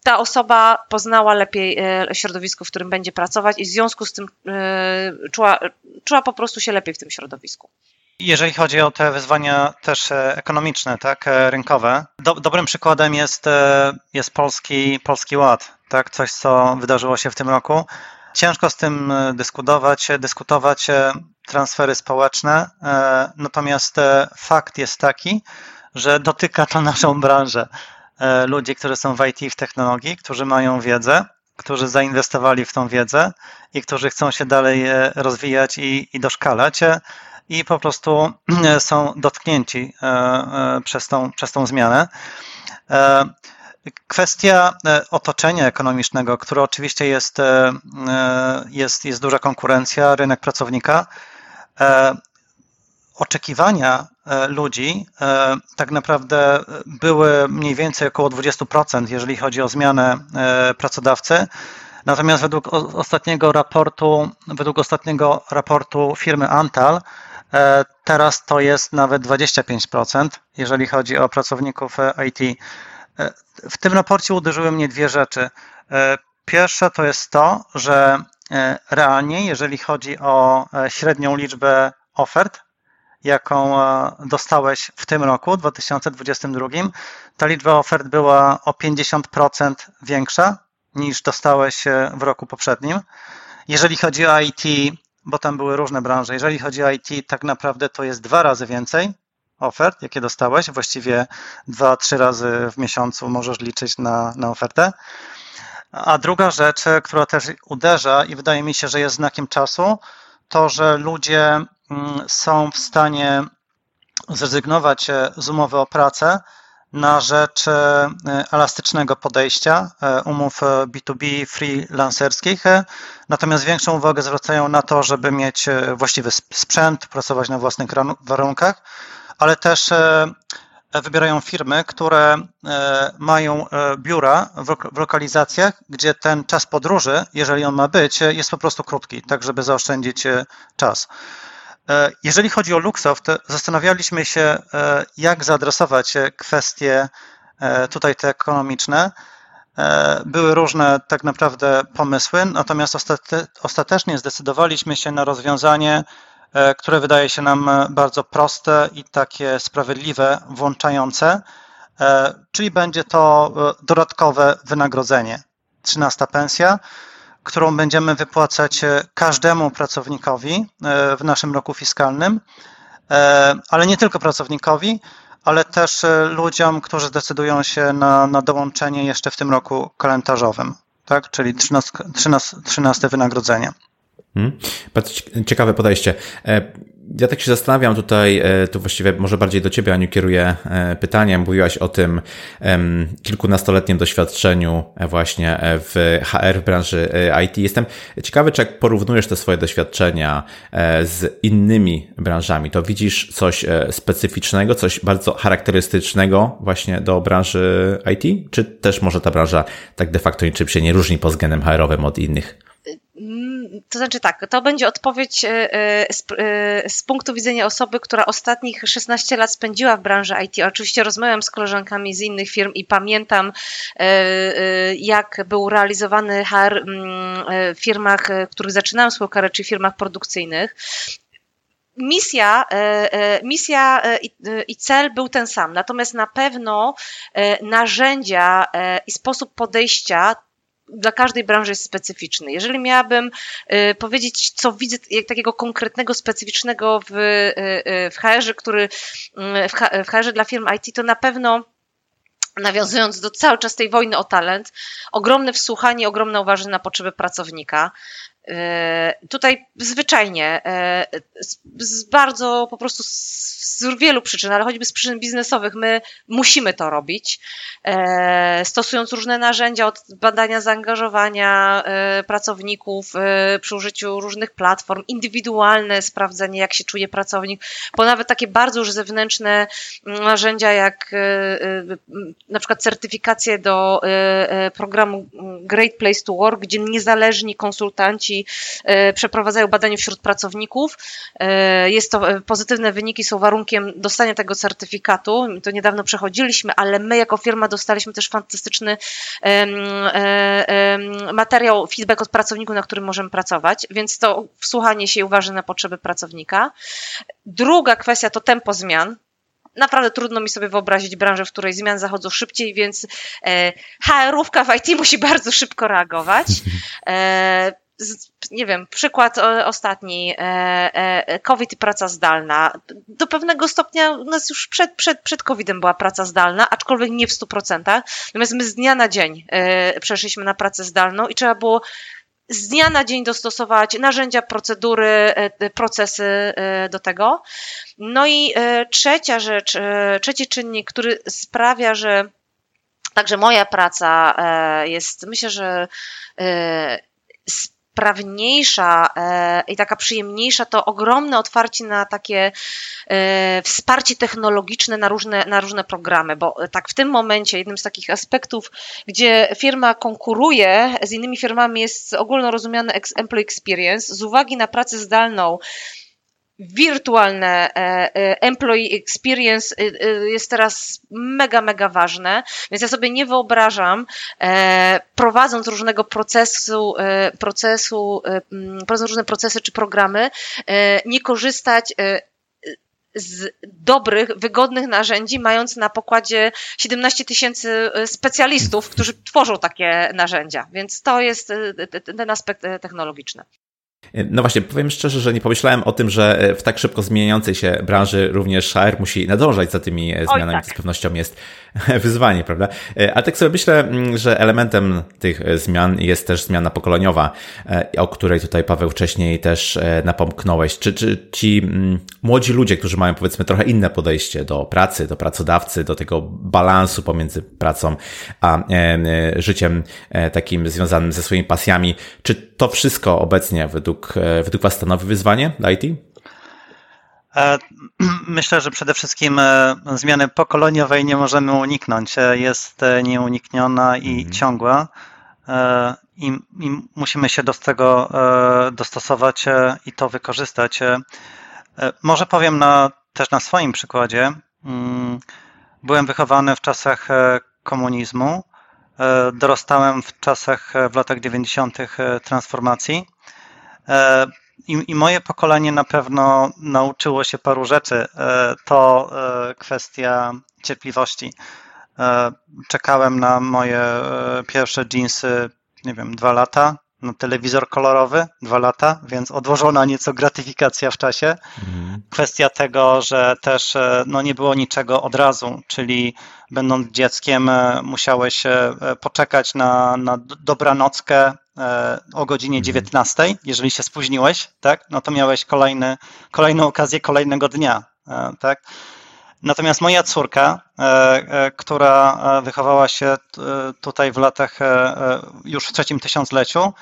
ta osoba poznała lepiej e, środowisko, w którym będzie pracować i w związku z tym e, czuła, czuła po prostu się lepiej w tym środowisku. Jeżeli chodzi o te wyzwania też ekonomiczne, tak, rynkowe, do, dobrym przykładem jest, jest polski, polski Ład, tak, coś co wydarzyło się w tym roku. Ciężko z tym dyskutować, dyskutować transfery społeczne, e, natomiast e, fakt jest taki, że dotyka to naszą branżę. E, ludzi, którzy są w IT, w technologii, którzy mają wiedzę, którzy zainwestowali w tą wiedzę i którzy chcą się dalej rozwijać i, i doszkalać i po prostu są dotknięci przez tą, przez tą zmianę. Kwestia otoczenia ekonomicznego, które oczywiście jest, jest, jest duża konkurencja, rynek pracownika, E, oczekiwania ludzi tak naprawdę były mniej więcej około 20%, jeżeli chodzi o zmianę pracodawcy. Natomiast według ostatniego raportu, według ostatniego raportu firmy Antal, teraz to jest nawet 25%, jeżeli chodzi o pracowników IT. W tym raporcie uderzyły mnie dwie rzeczy. Pierwsza to jest to, że e, realnie, jeżeli chodzi o e, średnią liczbę ofert, jaką e, dostałeś w tym roku, 2022, ta liczba ofert była o 50% większa niż dostałeś w roku poprzednim. Jeżeli chodzi o IT, bo tam były różne branże, jeżeli chodzi o IT, tak naprawdę to jest dwa razy więcej ofert, jakie dostałeś. Właściwie dwa, trzy razy w miesiącu możesz liczyć na, na ofertę. A druga rzecz, która też uderza i wydaje mi się, że jest znakiem czasu, to, że ludzie mm, są w stanie zrezygnować e, z umowy o pracę na rzecz e, elastycznego podejścia e, umów B2B freelancerskich, natomiast większą uwagę zwracają na to, żeby mieć właściwy sprzęt, pracować na własnych warunkach, ale też wybierają firmy, które e, mają e, biura w lokalizacjach, gdzie ten czas podróży, jeżeli on ma być, jest po prostu krótki, tak żeby zaoszczędzić e, czas. Jeżeli chodzi o Luxoft, zastanawialiśmy się, jak zaadresować kwestie tutaj te ekonomiczne. Były różne tak naprawdę pomysły, natomiast ostatecznie zdecydowaliśmy się na rozwiązanie E, które wydaje się nam e, bardzo proste i takie sprawiedliwe, włączające, e, czyli będzie to dodatkowe wynagrodzenie, 13 pensja, którą będziemy wypłacać każdemu pracownikowi w naszym roku fiskalnym, ale nie tylko pracownikowi, ale też ludziom, którzy zdecydują się na, na dołączenie jeszcze w tym roku kalendarzowym, tak? czyli 13, 13, 13 wynagrodzenie. Hmm. Bardzo ciekawe podejście. E, ja tak się zastanawiam tutaj, e, tu właściwie może bardziej do Ciebie, Aniu, kieruję e, pytanie. Mówiłaś o tym kilkunastoletnim doświadczeniu właśnie w HR, w branży IT. Jestem ciekawy, czy jak porównujesz te swoje doświadczenia z innymi branżami, to widzisz coś specyficznego, coś bardzo charakterystycznego właśnie do branży IT? Czy też może ta branża tak de facto niczym się nie różni pod względem HR-owym od innych? Mm, to znaczy tak, to będzie odpowiedź e, e, z, e, z, punktu widzenia osoby, która ostatnich 16 lat spędziła w branży IT. Oczywiście rozmawiam z koleżankami z innych firm i pamiętam, jak był realizowany HR mm, w firmach, w których zaczynałam swoją karierę, czyli firmach produkcyjnych misja, misja i cel był ten sam, natomiast na pewno narzędzia i sposób podejścia dla każdej branży jest specyficzny. Jeżeli miałabym y, powiedzieć, co widzę takiego konkretnego, specyficznego w, y, y, w HR, który w HR dla firm IT, to na pewno nawiązując do cały czas tej wojny o talent, ogromne wsłuchanie, ogromne uważanie na potrzeby pracownika. Tutaj zwyczajnie, z bardzo po prostu z wielu przyczyn, ale choćby z przyczyn biznesowych, my musimy to robić, e, stosując różne narzędzia od badania zaangażowania e, pracowników e, przy użyciu różnych platform, indywidualne sprawdzenie, jak się czuje pracownik, po nawet takie bardzo już zewnętrzne narzędzia, jak na przykład certyfikacje do programu Great Place to Work, gdzie niezależni konsultanci przeprowadzają badania wśród pracowników. Jest to pozytywne wyniki, są warunki warunkiem dostania tego certyfikatu, to niedawno przechodziliśmy, ale my jako firma dostaliśmy też fantastyczny materiał, feedback od pracowników, na którym możemy pracować, więc to wsłuchanie się i uważa na potrzeby pracownika. Druga kwestia to tempo zmian, naprawdę trudno mi sobie wyobrazić branżę, w której zmiany zachodzą szybciej, więc e, HR-ówka w IT musi bardzo szybko reagować. E, nie wiem, przykład ostatni, e, e, COVID i praca zdalna. Do pewnego stopnia u nas już przed, przed, przed COVID-em była praca zdalna, aczkolwiek nie w 100%. Natomiast my z dnia na dzień e, przeszliśmy na pracę zdalną i trzeba było z dnia na dzień dostosować narzędzia, procedury, procesy do tego. No i trzecia rzecz, trzeci czynnik, który sprawia, że także moja praca jest, myślę, że sprawniejsza e, i taka przyjemniejsza, to ogromne otwarcie na takie e, wsparcie technologiczne na różne, na różne programy, bo tak w tym momencie jednym z takich aspektów, gdzie firma konkuruje z innymi firmami jest ogólnorozumiany employee experience z uwagi na pracę zdalną, wirtualne e, e, employee experience e, jest teraz mega, mega ważne, więc ja sobie nie wyobrażam, prowadząc różnego procesu, procesu, prowadząc różne procesy czy programy, nie korzystać z dobrych, wygodnych narzędzi, mając na pokładzie 17 tysięcy specjalistów, którzy tworzą takie narzędzia. Więc to jest ten aspekt technologiczny. No właśnie, powiem szczerze, że nie pomyślałem o tym, że w tak szybko zmieniającej się branży również HR musi nadążać za tymi zmianami. Oj, tak. Z pewnością jest (laughs) wyzwanie, prawda? E, ale tak sobie myślę, mm, że elementem tych e, zmian jest też zmiana pokoleniowa, e, o której tutaj Paweł wcześniej też napomknąłeś. Czy, czy ci mm, młodzi ludzie, którzy mają powiedzmy trochę inne podejście do pracy, do pracodawcy, do tego balansu pomiędzy pracą a życiem takim związanym ze swoimi pasjami, czy to wszystko obecnie według, według Was stanowi wyzwanie dla IT? E, (clears throat) myślę, że przede wszystkim e, zmiany pokoleniowej nie możemy uniknąć. E, jest nieunikniona i mhm. ciągła. I, I, musimy się do tego dostosować i to wykorzystać. Może powiem na, też na swoim przykładzie. Mm, byłem wychowany w czasach komunizmu. Dorastałem w czasach, w latach 90. transformacji i, I, moje pokolenie na pewno nauczyło się paru rzeczy. E, to e, kwestia cierpliwości. E, czekałem na moje pierwsze jeansy, nie wiem, dwa lata, na telewizor kolorowy, dwa lata, więc odłożona nieco gratyfikacja w czasie. Mhm. Kwestia tego, że też no, nie było niczego od razu, czyli będąc dzieckiem musiałeś poczekać na, na dobranockę, E, o godzinie 19, mhm. jeżeli się spóźniłeś, tak, no to miałeś kolejny, kolejną okazję kolejnego dnia, e, tak. Natomiast moja córka, e, która wychowała się tutaj w latach już w trzecim tysiącleciu,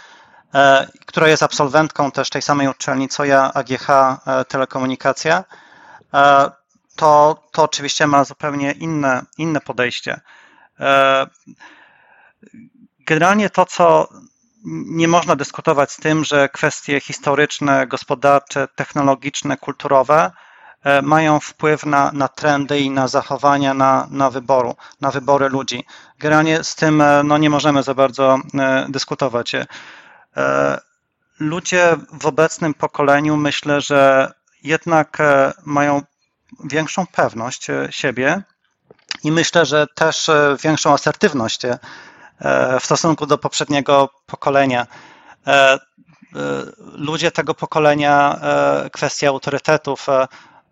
która jest absolwentką też tej samej uczelni co ja, AGH Telekomunikacja, to, to oczywiście ma zupełnie inne, inne podejście. Generalnie to, co nie można dyskutować z tym, że kwestie historyczne, gospodarcze, technologiczne, kulturowe e, mają wpływ na, na trendy i na zachowania, na, na, wyboru, na wybory ludzi. Generalnie z tym e, no, nie możemy za bardzo e, dyskutować. Ludzie w obecnym pokoleniu myślę, że jednak mają większą pewność siebie i myślę, że też większą asertywność E, w stosunku do poprzedniego pokolenia. E, e, ludzie tego pokolenia kwestii autorytetów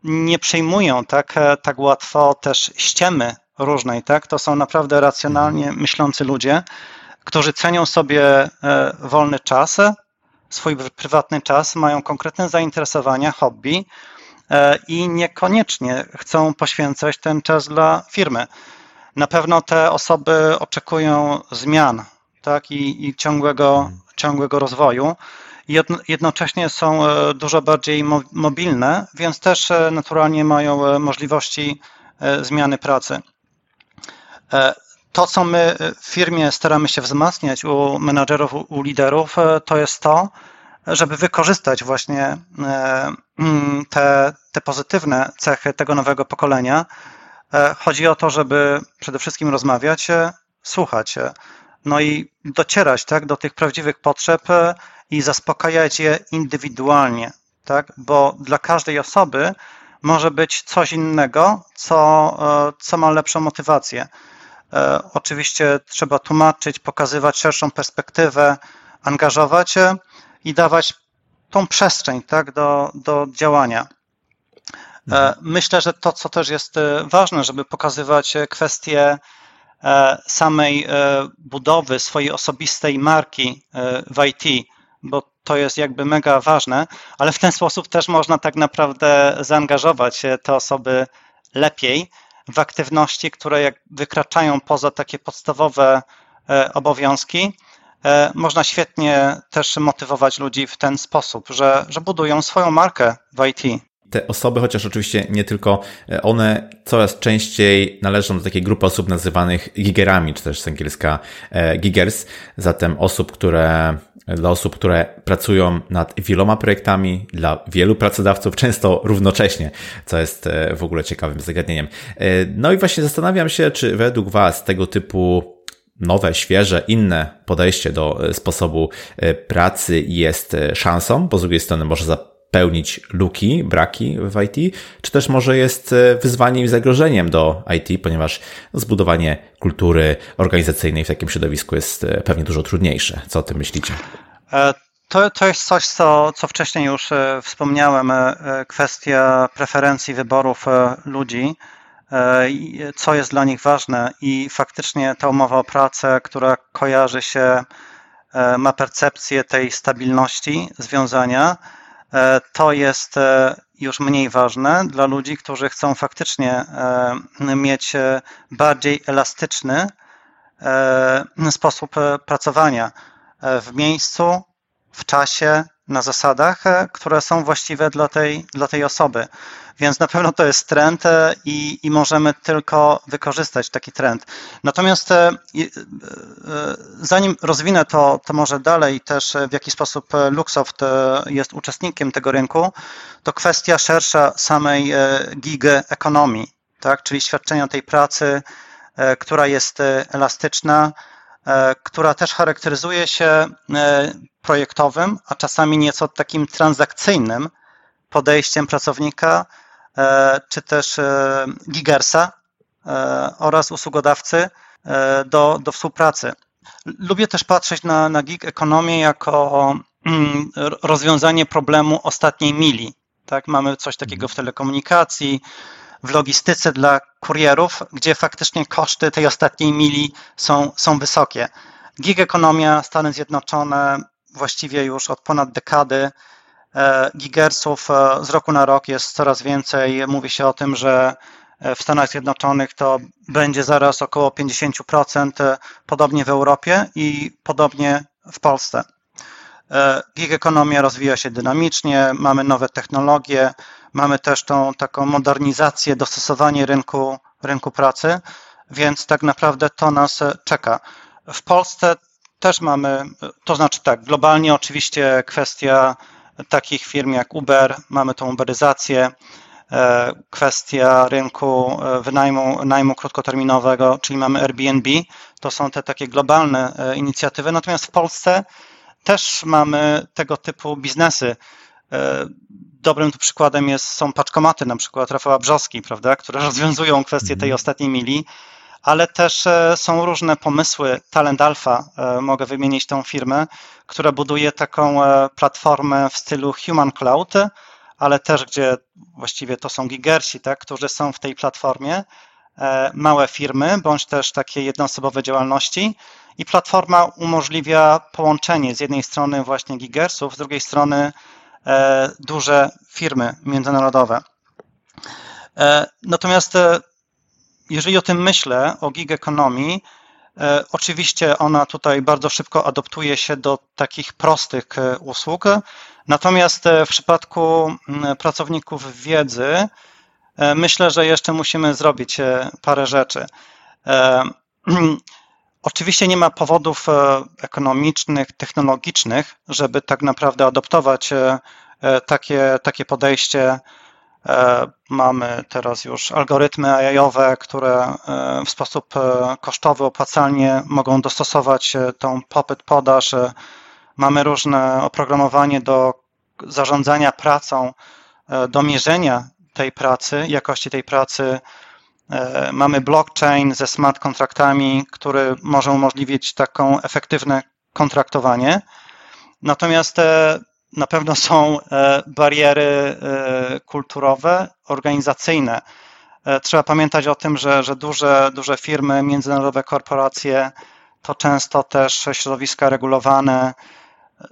nie przyjmują tak, tak łatwo też ściemy różnej. Tak? To są naprawdę racjonalnie myślący ludzie, którzy cenią sobie wolny czas, swój prywatny czas, mają konkretne zainteresowania, hobby i niekoniecznie chcą poświęcać ten czas dla firmy. Na pewno te osoby oczekują zmian tak, i, i ciągłego, ciągłego rozwoju. Jednocześnie są e, dużo bardziej mobilne, więc też e, naturalnie mają e, możliwości zmiany pracy. To, co my w firmie staramy się wzmacniać u menadżerów, u liderów, to jest to, żeby wykorzystać właśnie mm, te, te pozytywne cechy tego nowego pokolenia, chodzi o to, żeby przede wszystkim rozmawiać, słuchać, no i docierać tak, do tych prawdziwych potrzeb i zaspokajać je indywidualnie, tak? bo dla każdej osoby może być coś innego, co, co ma lepszą motywację. Oczywiście trzeba tłumaczyć, pokazywać szerszą perspektywę, angażować i dawać tą przestrzeń tak, do, do działania. E, myślę, że to, co też jest e, ważne, żeby pokazywać e, kwestię samej budowy swojej osobistej marki w IT, bo to jest jakby mega ważne, ale w ten sposób też można tak naprawdę zaangażować te osoby lepiej w aktywności, które jak wykraczają poza takie podstawowe obowiązki, można świetnie też motywować ludzi w ten sposób, że, że budują swoją markę w IT te osoby, chociaż oczywiście nie tylko e, one, coraz częściej należą do takiej grupy osób nazywanych gigerami, czy też z angielska e, gigers, zatem osób, które, dla osób, które pracują nad wieloma projektami, dla wielu pracodawców, (laughs) często równocześnie, co jest e, w ogóle ciekawym zagadnieniem. No i właśnie zastanawiam się, czy według Was tego typu nowe, świeże, inne podejście do sposobu pracy jest szansą, bo z drugiej strony może za pełnić luki, braki w IT, czy też może jest e, wyzwaniem i zagrożeniem do IT, ponieważ zbudowanie kultury organizacyjnej w takim środowisku jest e, pewnie dużo trudniejsze. Co o tym myślicie? E, to, to jest coś, co, co wcześniej już wspomniałem, kwestia preferencji wyborów ludzi, co jest dla nich ważne i faktycznie ta umowa o pracę, która kojarzy się, ma percepcję tej stabilności związania, to jest e, już mniej ważne dla ludzi, którzy chcą faktycznie e, mieć bardziej elastyczny sposób pracowania w miejscu, w czasie, na zasadach, które są właściwe dla tej, dla tej osoby. Więc na pewno to jest trend e, i, i możemy tylko wykorzystać taki trend. Natomiast e, e, zanim rozwinę to, to może dalej też w jaki sposób Luxoft jest uczestnikiem tego rynku, to kwestia szersza samej gig ekonomii, tak? czyli świadczenia tej pracy, która jest elastyczna, która też charakteryzuje się projektowym, a czasami nieco takim transakcyjnym podejściem pracownika, e, czy też e, gigersa e, oraz usługodawcy do, do współpracy. Lubię też patrzeć na, na gig ekonomię jako mm, rozwiązanie problemu ostatniej mili. Tak, mamy coś takiego w telekomunikacji, w logistyce dla kurierów, gdzie faktycznie koszty tej ostatniej mili są, są wysokie. Gig ekonomia, Stany Zjednoczone, właściwie już od ponad dekady e, gigersów e, z roku na rok jest coraz więcej. Mówi się o tym, że e, w Stanach Zjednoczonych to będzie zaraz około 50%, podobnie w Europie i podobnie w Polsce. Gig ekonomia rozwija się dynamicznie, mamy nowe technologie, mamy też tą taką modernizację, dostosowanie rynku, rynku pracy, więc tak naprawdę to nas czeka. W Polsce też mamy, to znaczy tak, globalnie oczywiście kwestia takich firm jak Uber, mamy tą uberyzację, e, kwestia rynku e, wynajmu najmu krótkoterminowego, czyli mamy Airbnb, to są te takie globalne e, inicjatywy, natomiast w Polsce też mamy tego typu biznesy. Dobrym tu przykładem jest, są paczkomaty, na przykład Rafała Brzoski, prawda, które rozwiązują kwestię tej mhm. ostatniej mili ale też e, są różne pomysły. Talent Alpha, e, mogę wymienić tą firmę, która buduje taką e, platformę w stylu Human Cloud, ale też gdzie właściwie to są gigersi, tak, którzy są w tej platformie, małe firmy, bądź też takie jednoosobowe działalności i platforma umożliwia połączenie z jednej strony właśnie gigersów, z drugiej strony duże firmy międzynarodowe. Natomiast jeżeli o tym myślę, o gig ekonomii, e, oczywiście ona tutaj bardzo szybko adoptuje się do takich prostych e, usług, natomiast e, w przypadku pracowników wiedzy myślę, że jeszcze musimy zrobić parę rzeczy. (clears throat) Oczywiście nie ma powodów ekonomicznych, technologicznych, żeby tak naprawdę adoptować takie, takie podejście mamy teraz już algorytmy AI-owe, które e, w sposób e, kosztowy, opłacalnie mogą dostosować tą popyt, podaż. Mamy różne oprogramowanie do zarządzania pracą, do mierzenia tej pracy, jakości tej pracy. Mamy blockchain ze smart kontraktami, który może umożliwić taką efektywne kontraktowanie. Natomiast na pewno są e, bariery e, kulturowe, organizacyjne. E, trzeba pamiętać o tym, że, że duże, duże firmy, międzynarodowe korporacje to często też środowiska regulowane,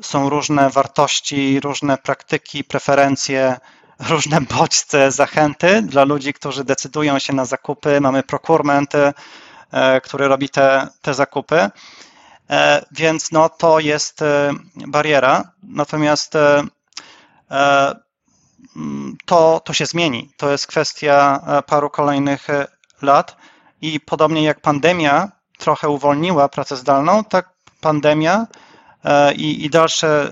są różne wartości, różne praktyki, preferencje, różne bodźce, zachęty dla ludzi, którzy decydują się na zakupy. Mamy procurement, który robi te, te zakupy. Więc no, to jest bariera. Natomiast mm, to, to się zmieni. To jest kwestia paru kolejnych lat i podobnie jak pandemia trochę uwolniła pracę zdalną, tak pandemia e, i, i dalsze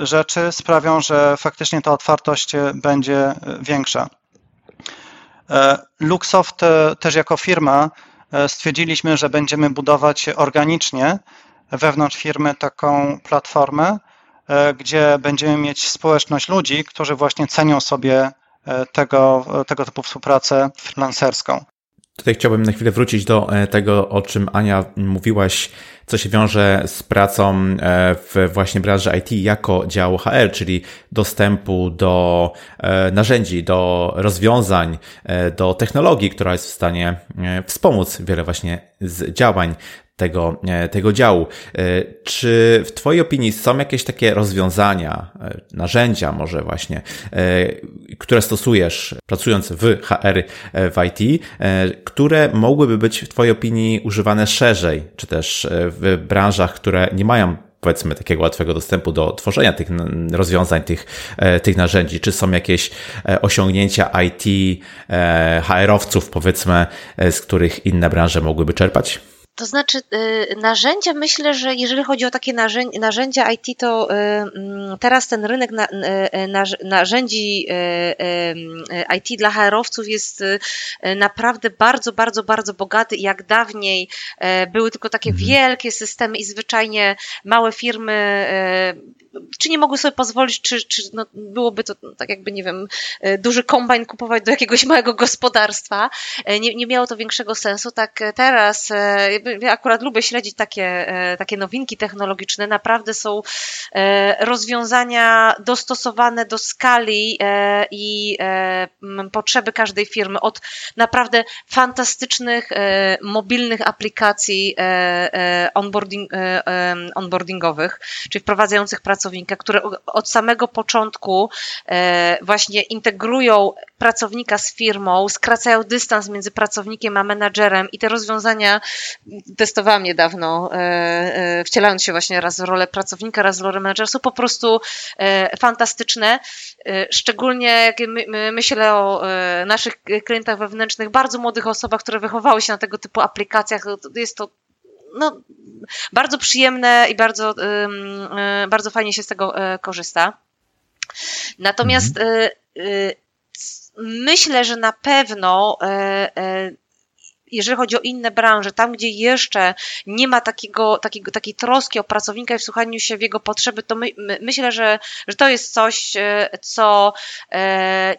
e, rzeczy sprawią, że faktycznie ta otwartość będzie większa. E, Luxoft też jako firma stwierdziliśmy, że będziemy budować organicznie wewnątrz firmy taką platformę, gdzie będziemy mieć społeczność ludzi, którzy właśnie cenią sobie tego, tego typu współpracę freelancerską. Tutaj chciałbym na chwilę wrócić do e, tego, o czym Ania mówiłaś, co się wiąże z pracą e, w właśnie branży IT jako działu HR, czyli dostępu do e, narzędzi, do rozwiązań, do technologii, która jest w stanie wspomóc wiele właśnie z działań tego, e, tego działu. E, czy w Twojej opinii są jakieś takie rozwiązania, e, narzędzia może właśnie, które stosujesz pracując w HR, w IT, które mogłyby być w Twojej opinii używane szerzej, czy też w branżach, które nie mają powiedzmy takiego łatwego dostępu do tworzenia tych rozwiązań, tych, tych narzędzi? Czy są jakieś osiągnięcia IT, HR-owców powiedzmy, z których inne branże mogłyby czerpać? To znaczy, y, narzędzia, myślę, że jeżeli chodzi o takie narzędzia IT, to y, mm, teraz ten rynek y, narzędzi IT dla HR-owców jest naprawdę bardzo, bardzo, bardzo bogaty. Jak dawniej były tylko takie mhm. wielkie systemy i zwyczajnie małe firmy czy nie mogły sobie pozwolić, czy, czy no, byłoby to tak jakby, nie wiem, duży kombajn kupować do jakiegoś (laughs) małego gospodarstwa. Nie, nie miało to większego sensu. Tak teraz ja akurat lubię śledzić takie, e, takie nowinki technologiczne. Naprawdę są e, rozwiązania dostosowane do skali e, i potrzeby każdej firmy. Od naprawdę fantastycznych mobilnych aplikacji onboarding, onboardingowych, czyli wprowadzających pracownika, które od samego początku właśnie integrują pracownika z firmą, skracają dystans między pracownikiem a menadżerem i te rozwiązania testowałam niedawno, e, e, wcielając się właśnie raz w rolę pracownika, raz w rolę menedżera, są po prostu e, fantastyczne. Szczególnie jak myślę o naszych klientach wewnętrznych, bardzo młodych osobach, które wychowały się na tego typu aplikacjach, jest to no, bardzo przyjemne i bardzo, bardzo fajnie się z tego korzysta. Natomiast mhm. myślę, że na pewno jeżeli chodzi o inne branże, tam gdzie jeszcze nie ma takiego, takiego, takiej troski o pracownika i wsłuchaniu się w jego potrzeby, to my, my, myślę, że, że to jest coś, e, co e,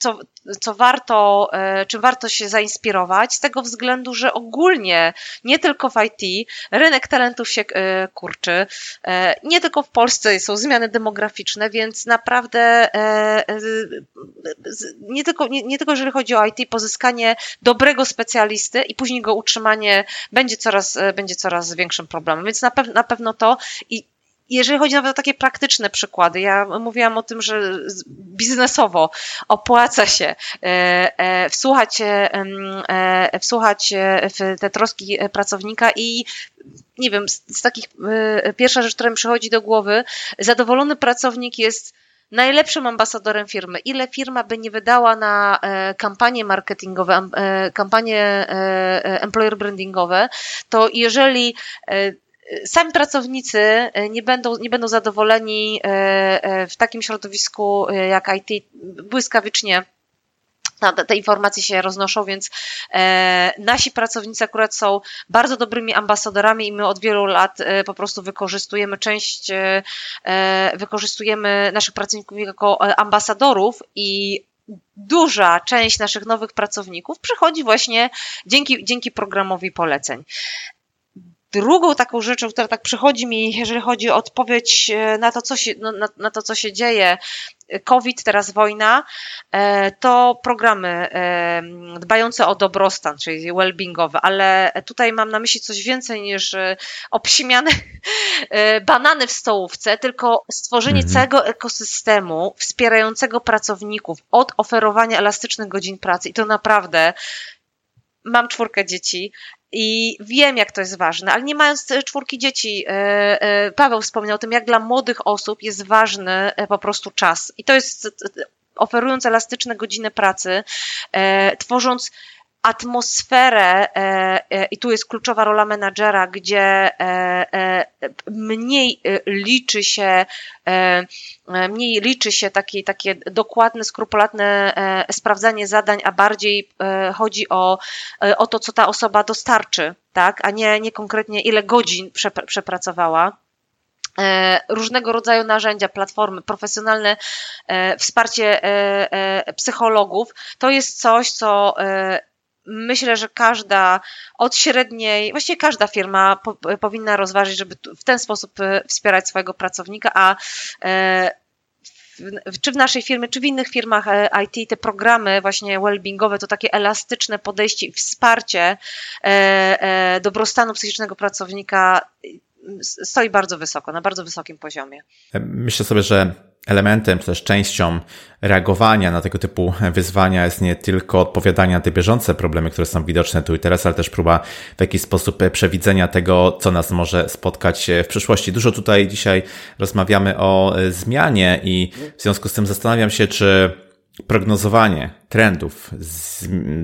co, co warto, e, czym warto się zainspirować, z tego względu, że ogólnie nie tylko w IT rynek talentów się e, kurczy, e, nie tylko w Polsce są zmiany demograficzne, więc naprawdę nie tylko, nie, nie tylko jeżeli chodzi o IT, pozyskanie dobrego specjalisty i później go utrzymanie będzie coraz, będzie coraz większym problemem. Więc na, pew, na pewno to i jeżeli chodzi nawet o takie praktyczne przykłady, ja mówiłam o tym, że biznesowo opłaca się e, e, wsłuchać, e, wsłuchać w te troski pracownika i nie wiem, z takich, pierwsza rzecz, która mi przychodzi do głowy, zadowolony pracownik jest najlepszym ambasadorem firmy. Ile firma by nie wydała na kampanie marketingowe, kampanie employer brandingowe, to jeżeli sami pracownicy e, nie będą, nie będą zadowoleni e, e, w takim środowisku jak IT błyskawicznie te informacje się roznoszą, więc nasi pracownicy akurat są bardzo dobrymi ambasadorami i my od wielu lat po prostu wykorzystujemy część, wykorzystujemy naszych pracowników jako ambasadorów i duża część naszych nowych pracowników przychodzi właśnie dzięki, dzięki programowi poleceń. Drugą taką rzeczą, która tak przychodzi mi, jeżeli chodzi o odpowiedź e, na to, co się, no, na, na to, co się dzieje, COVID, teraz wojna, e, to programy e, dbające o dobrostan, czyli well-beingowe, ale tutaj mam na myśli coś więcej niż obsimiane (laughs) banany w stołówce, tylko stworzenie mhm. całego ekosystemu wspierającego pracowników od oferowania elastycznych godzin pracy i to naprawdę mam czwórkę dzieci I wiem, jak to jest ważne, ale nie mając czwórki dzieci, Paweł wspomniał o tym, jak dla młodych osób jest ważny po prostu czas. I to jest oferując elastyczne godziny pracy, tworząc atmosferę, e, e, i tu jest kluczowa rola menadżera, gdzie e, mniej liczy się, mniej liczy się takie, takie dokładne, skrupulatne sprawdzanie zadań, a bardziej chodzi o, o to, co ta osoba dostarczy, tak, a nie, nie konkretnie ile godzin przepracowała. Różnego rodzaju narzędzia, platformy, profesjonalne wsparcie psychologów, to jest coś, co myślę, że każda od średniej, właściwie każda firma po, powinna rozważyć, żeby w ten sposób e, wspierać swojego pracownika, a e, czy w naszej firmie, czy w innych firmach e, IT, te programy właśnie wellbeingowe, to takie elastyczne podejście i wsparcie dobrostanu psychicznego pracownika stoi bardzo wysoko, na bardzo wysokim poziomie. Myślę sobie, że elementem, czy też częścią reagowania na tego typu wyzwania jest nie tylko odpowiadanie na te bieżące problemy, które są widoczne tu i teraz, ale też próba w jakiś sposób przewidzenia tego, co nas może spotkać w przyszłości. Dużo tutaj dzisiaj rozmawiamy o zmianie i w związku z tym zastanawiam się, czy prognozowanie trendów,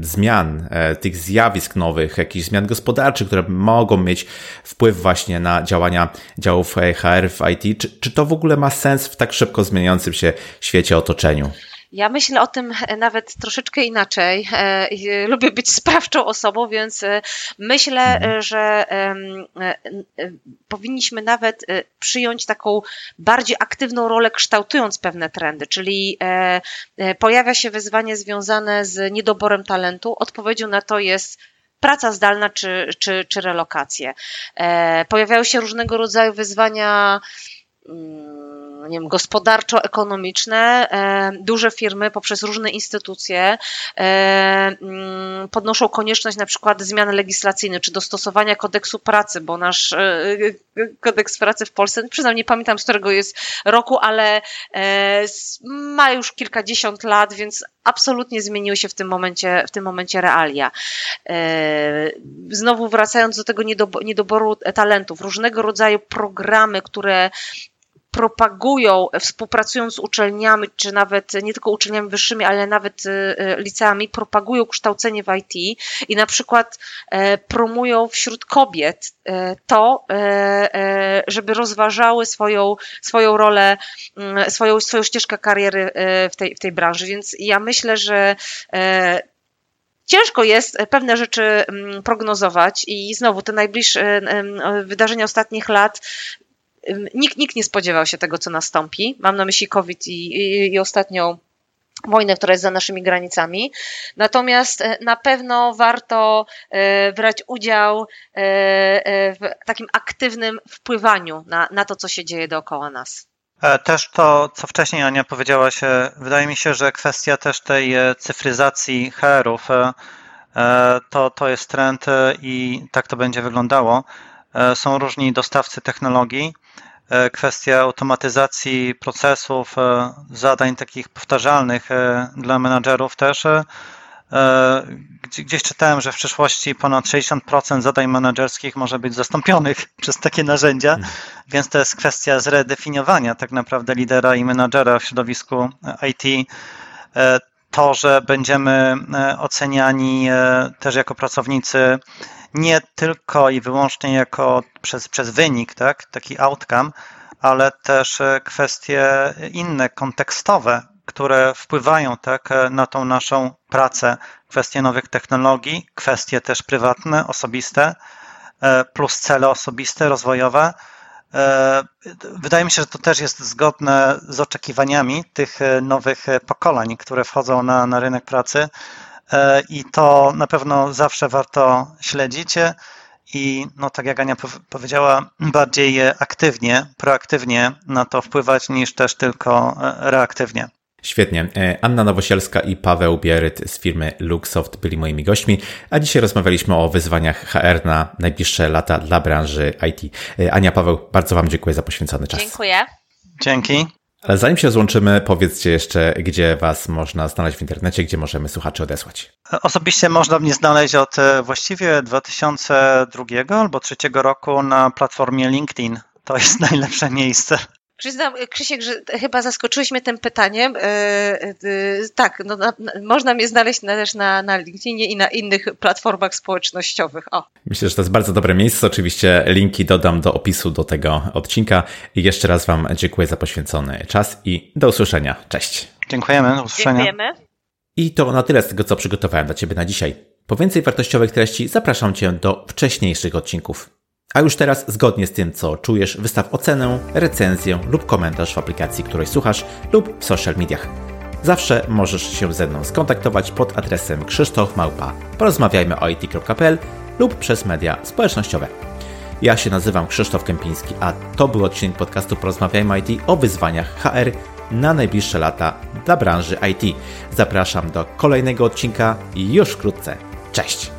zmian, e, tych zjawisk nowych, jakichś zmian gospodarczych, które mogą mieć wpływ właśnie na działania działów HR w IT, czy, czy to w ogóle ma sens w tak szybko zmieniającym się świecie otoczeniu? Ja myślę o tym nawet troszeczkę inaczej. E, lubię być sprawczą osobą, więc e, myślę, mhm. że e, powinniśmy nawet przyjąć taką bardziej aktywną rolę, kształtując pewne trendy, czyli pojawia się wyzwanie związane z niedoborem talentu. Odpowiedzią na to jest praca zdalna czy, czy, czy relokacje. Pojawiają się różnego rodzaju wyzwania mm, nie wiem, gospodarczo-ekonomiczne, e, duże firmy poprzez różne instytucje e, mm, podnoszą konieczność na przykład zmiany legislacyjne czy dostosowania kodeksu pracy, bo nasz e, kodeks pracy w Polsce, przyznam, nie pamiętam z którego jest roku, ale ma już kilkadziesiąt lat, więc absolutnie zmieniły się w tym momencie, w tym momencie realia. Znowu wracając do tego niedoboru talentów, różnego rodzaju programy, które propagują, współpracując z uczelniami, czy nawet nie tylko uczelniami wyższymi, ale nawet y, y, liceami, propagują kształcenie w IT i na przykład e, promują wśród kobiet e, to, e, żeby rozważały swoją, swoją rolę, mm, swoją, swoją ścieżkę kariery w tej, w tej branży. Więc ja myślę, że Ciężko jest pewne rzeczy mm, prognozować i znowu te najbliższe wydarzenia ostatnich lat nikt, nikt nie spodziewał się tego, co nastąpi. Mam na myśli COVID i, i, i ostatnią wojnę, która jest za naszymi granicami. Natomiast e, na pewno warto e, brać udział e, w takim aktywnym wpływaniu na, na to, co się dzieje dookoła nas. Też to, co wcześniej Ania powiedziałaś, wydaje mi się, że kwestia też tej cyfryzacji HR-ów to, to jest trend i tak to będzie wyglądało. Są różni dostawcy technologii, E, kwestia automatyzacji procesów, e, zadań takich powtarzalnych e, dla menadżerów też. Gdzieś czytałem, że w przyszłości ponad 60% zadań menedżerskich może być zastąpionych (laughs) przez takie narzędzia, hmm. więc to jest kwestia zredefiniowania tak naprawdę lidera i menadżera w środowisku IT. To, że będziemy oceniani też jako pracownicy nie tylko i wyłącznie jako przez, przez wynik, tak, taki outcome, ale też e, kwestie inne, kontekstowe, które wpływają tak, e, na tą naszą pracę, kwestie nowych technologii, kwestie też prywatne, osobiste, e, plus cele osobiste, rozwojowe. Wydaje mi się, że to też jest zgodne z oczekiwaniami tych nowych pokoleń, które wchodzą na, na rynek pracy i to na pewno zawsze warto śledzić i no tak jak Ania powiedziała, bardziej aktywnie, proaktywnie na to wpływać niż też tylko e, reaktywnie. Świetnie. E, Anna Nowosielska i Paweł Bieryt z firmy Luxoft byli moimi gośćmi, a dzisiaj rozmawialiśmy o wyzwaniach HR na najbliższe lata dla branży IT. Ania, Paweł, bardzo Wam dziękuję za poświęcony czas. Dziękuję. Dzięki. Ale zanim się złączymy, powiedzcie jeszcze, gdzie Was można znaleźć w internecie, gdzie możemy słuchaczy odesłać. Osobiście można mnie znaleźć od e, właściwie 2002 albo 2003 roku na platformie LinkedIn. To jest (laughs) najlepsze miejsce. Przyznam, Krzysiek, że chyba zaskoczyłeś mnie tym pytaniem. E, e, tak, no, na, można mnie znaleźć też na, na LinkedInie i na innych platformach społecznościowych. O. Myślę, że to jest bardzo dobre miejsce. Oczywiście linki dodam do opisu do tego odcinka. I jeszcze raz Wam dziękuję za poświęcony czas i do usłyszenia. Cześć. Dziękujemy, do usłyszenia. Dziękujemy. I to na tyle z tego, co przygotowałem dla Ciebie na dzisiaj. Po więcej wartościowych treści zapraszam Cię do wcześniejszych odcinków. A już teraz, zgodnie z tym, co czujesz, wystaw ocenę, recenzję lub komentarz w aplikacji, której słuchasz lub w social mediach. Zawsze możesz się ze mną skontaktować pod adresem krzysztofmałpa porozmawiajmy o it.pl lub przez media społecznościowe. Ja się nazywam Krzysztof Kępiński, a to był odcinek podcastu Porozmawiajmy IT o wyzwaniach HR na najbliższe lata dla branży IT. Zapraszam do kolejnego odcinka już wkrótce. Cześć!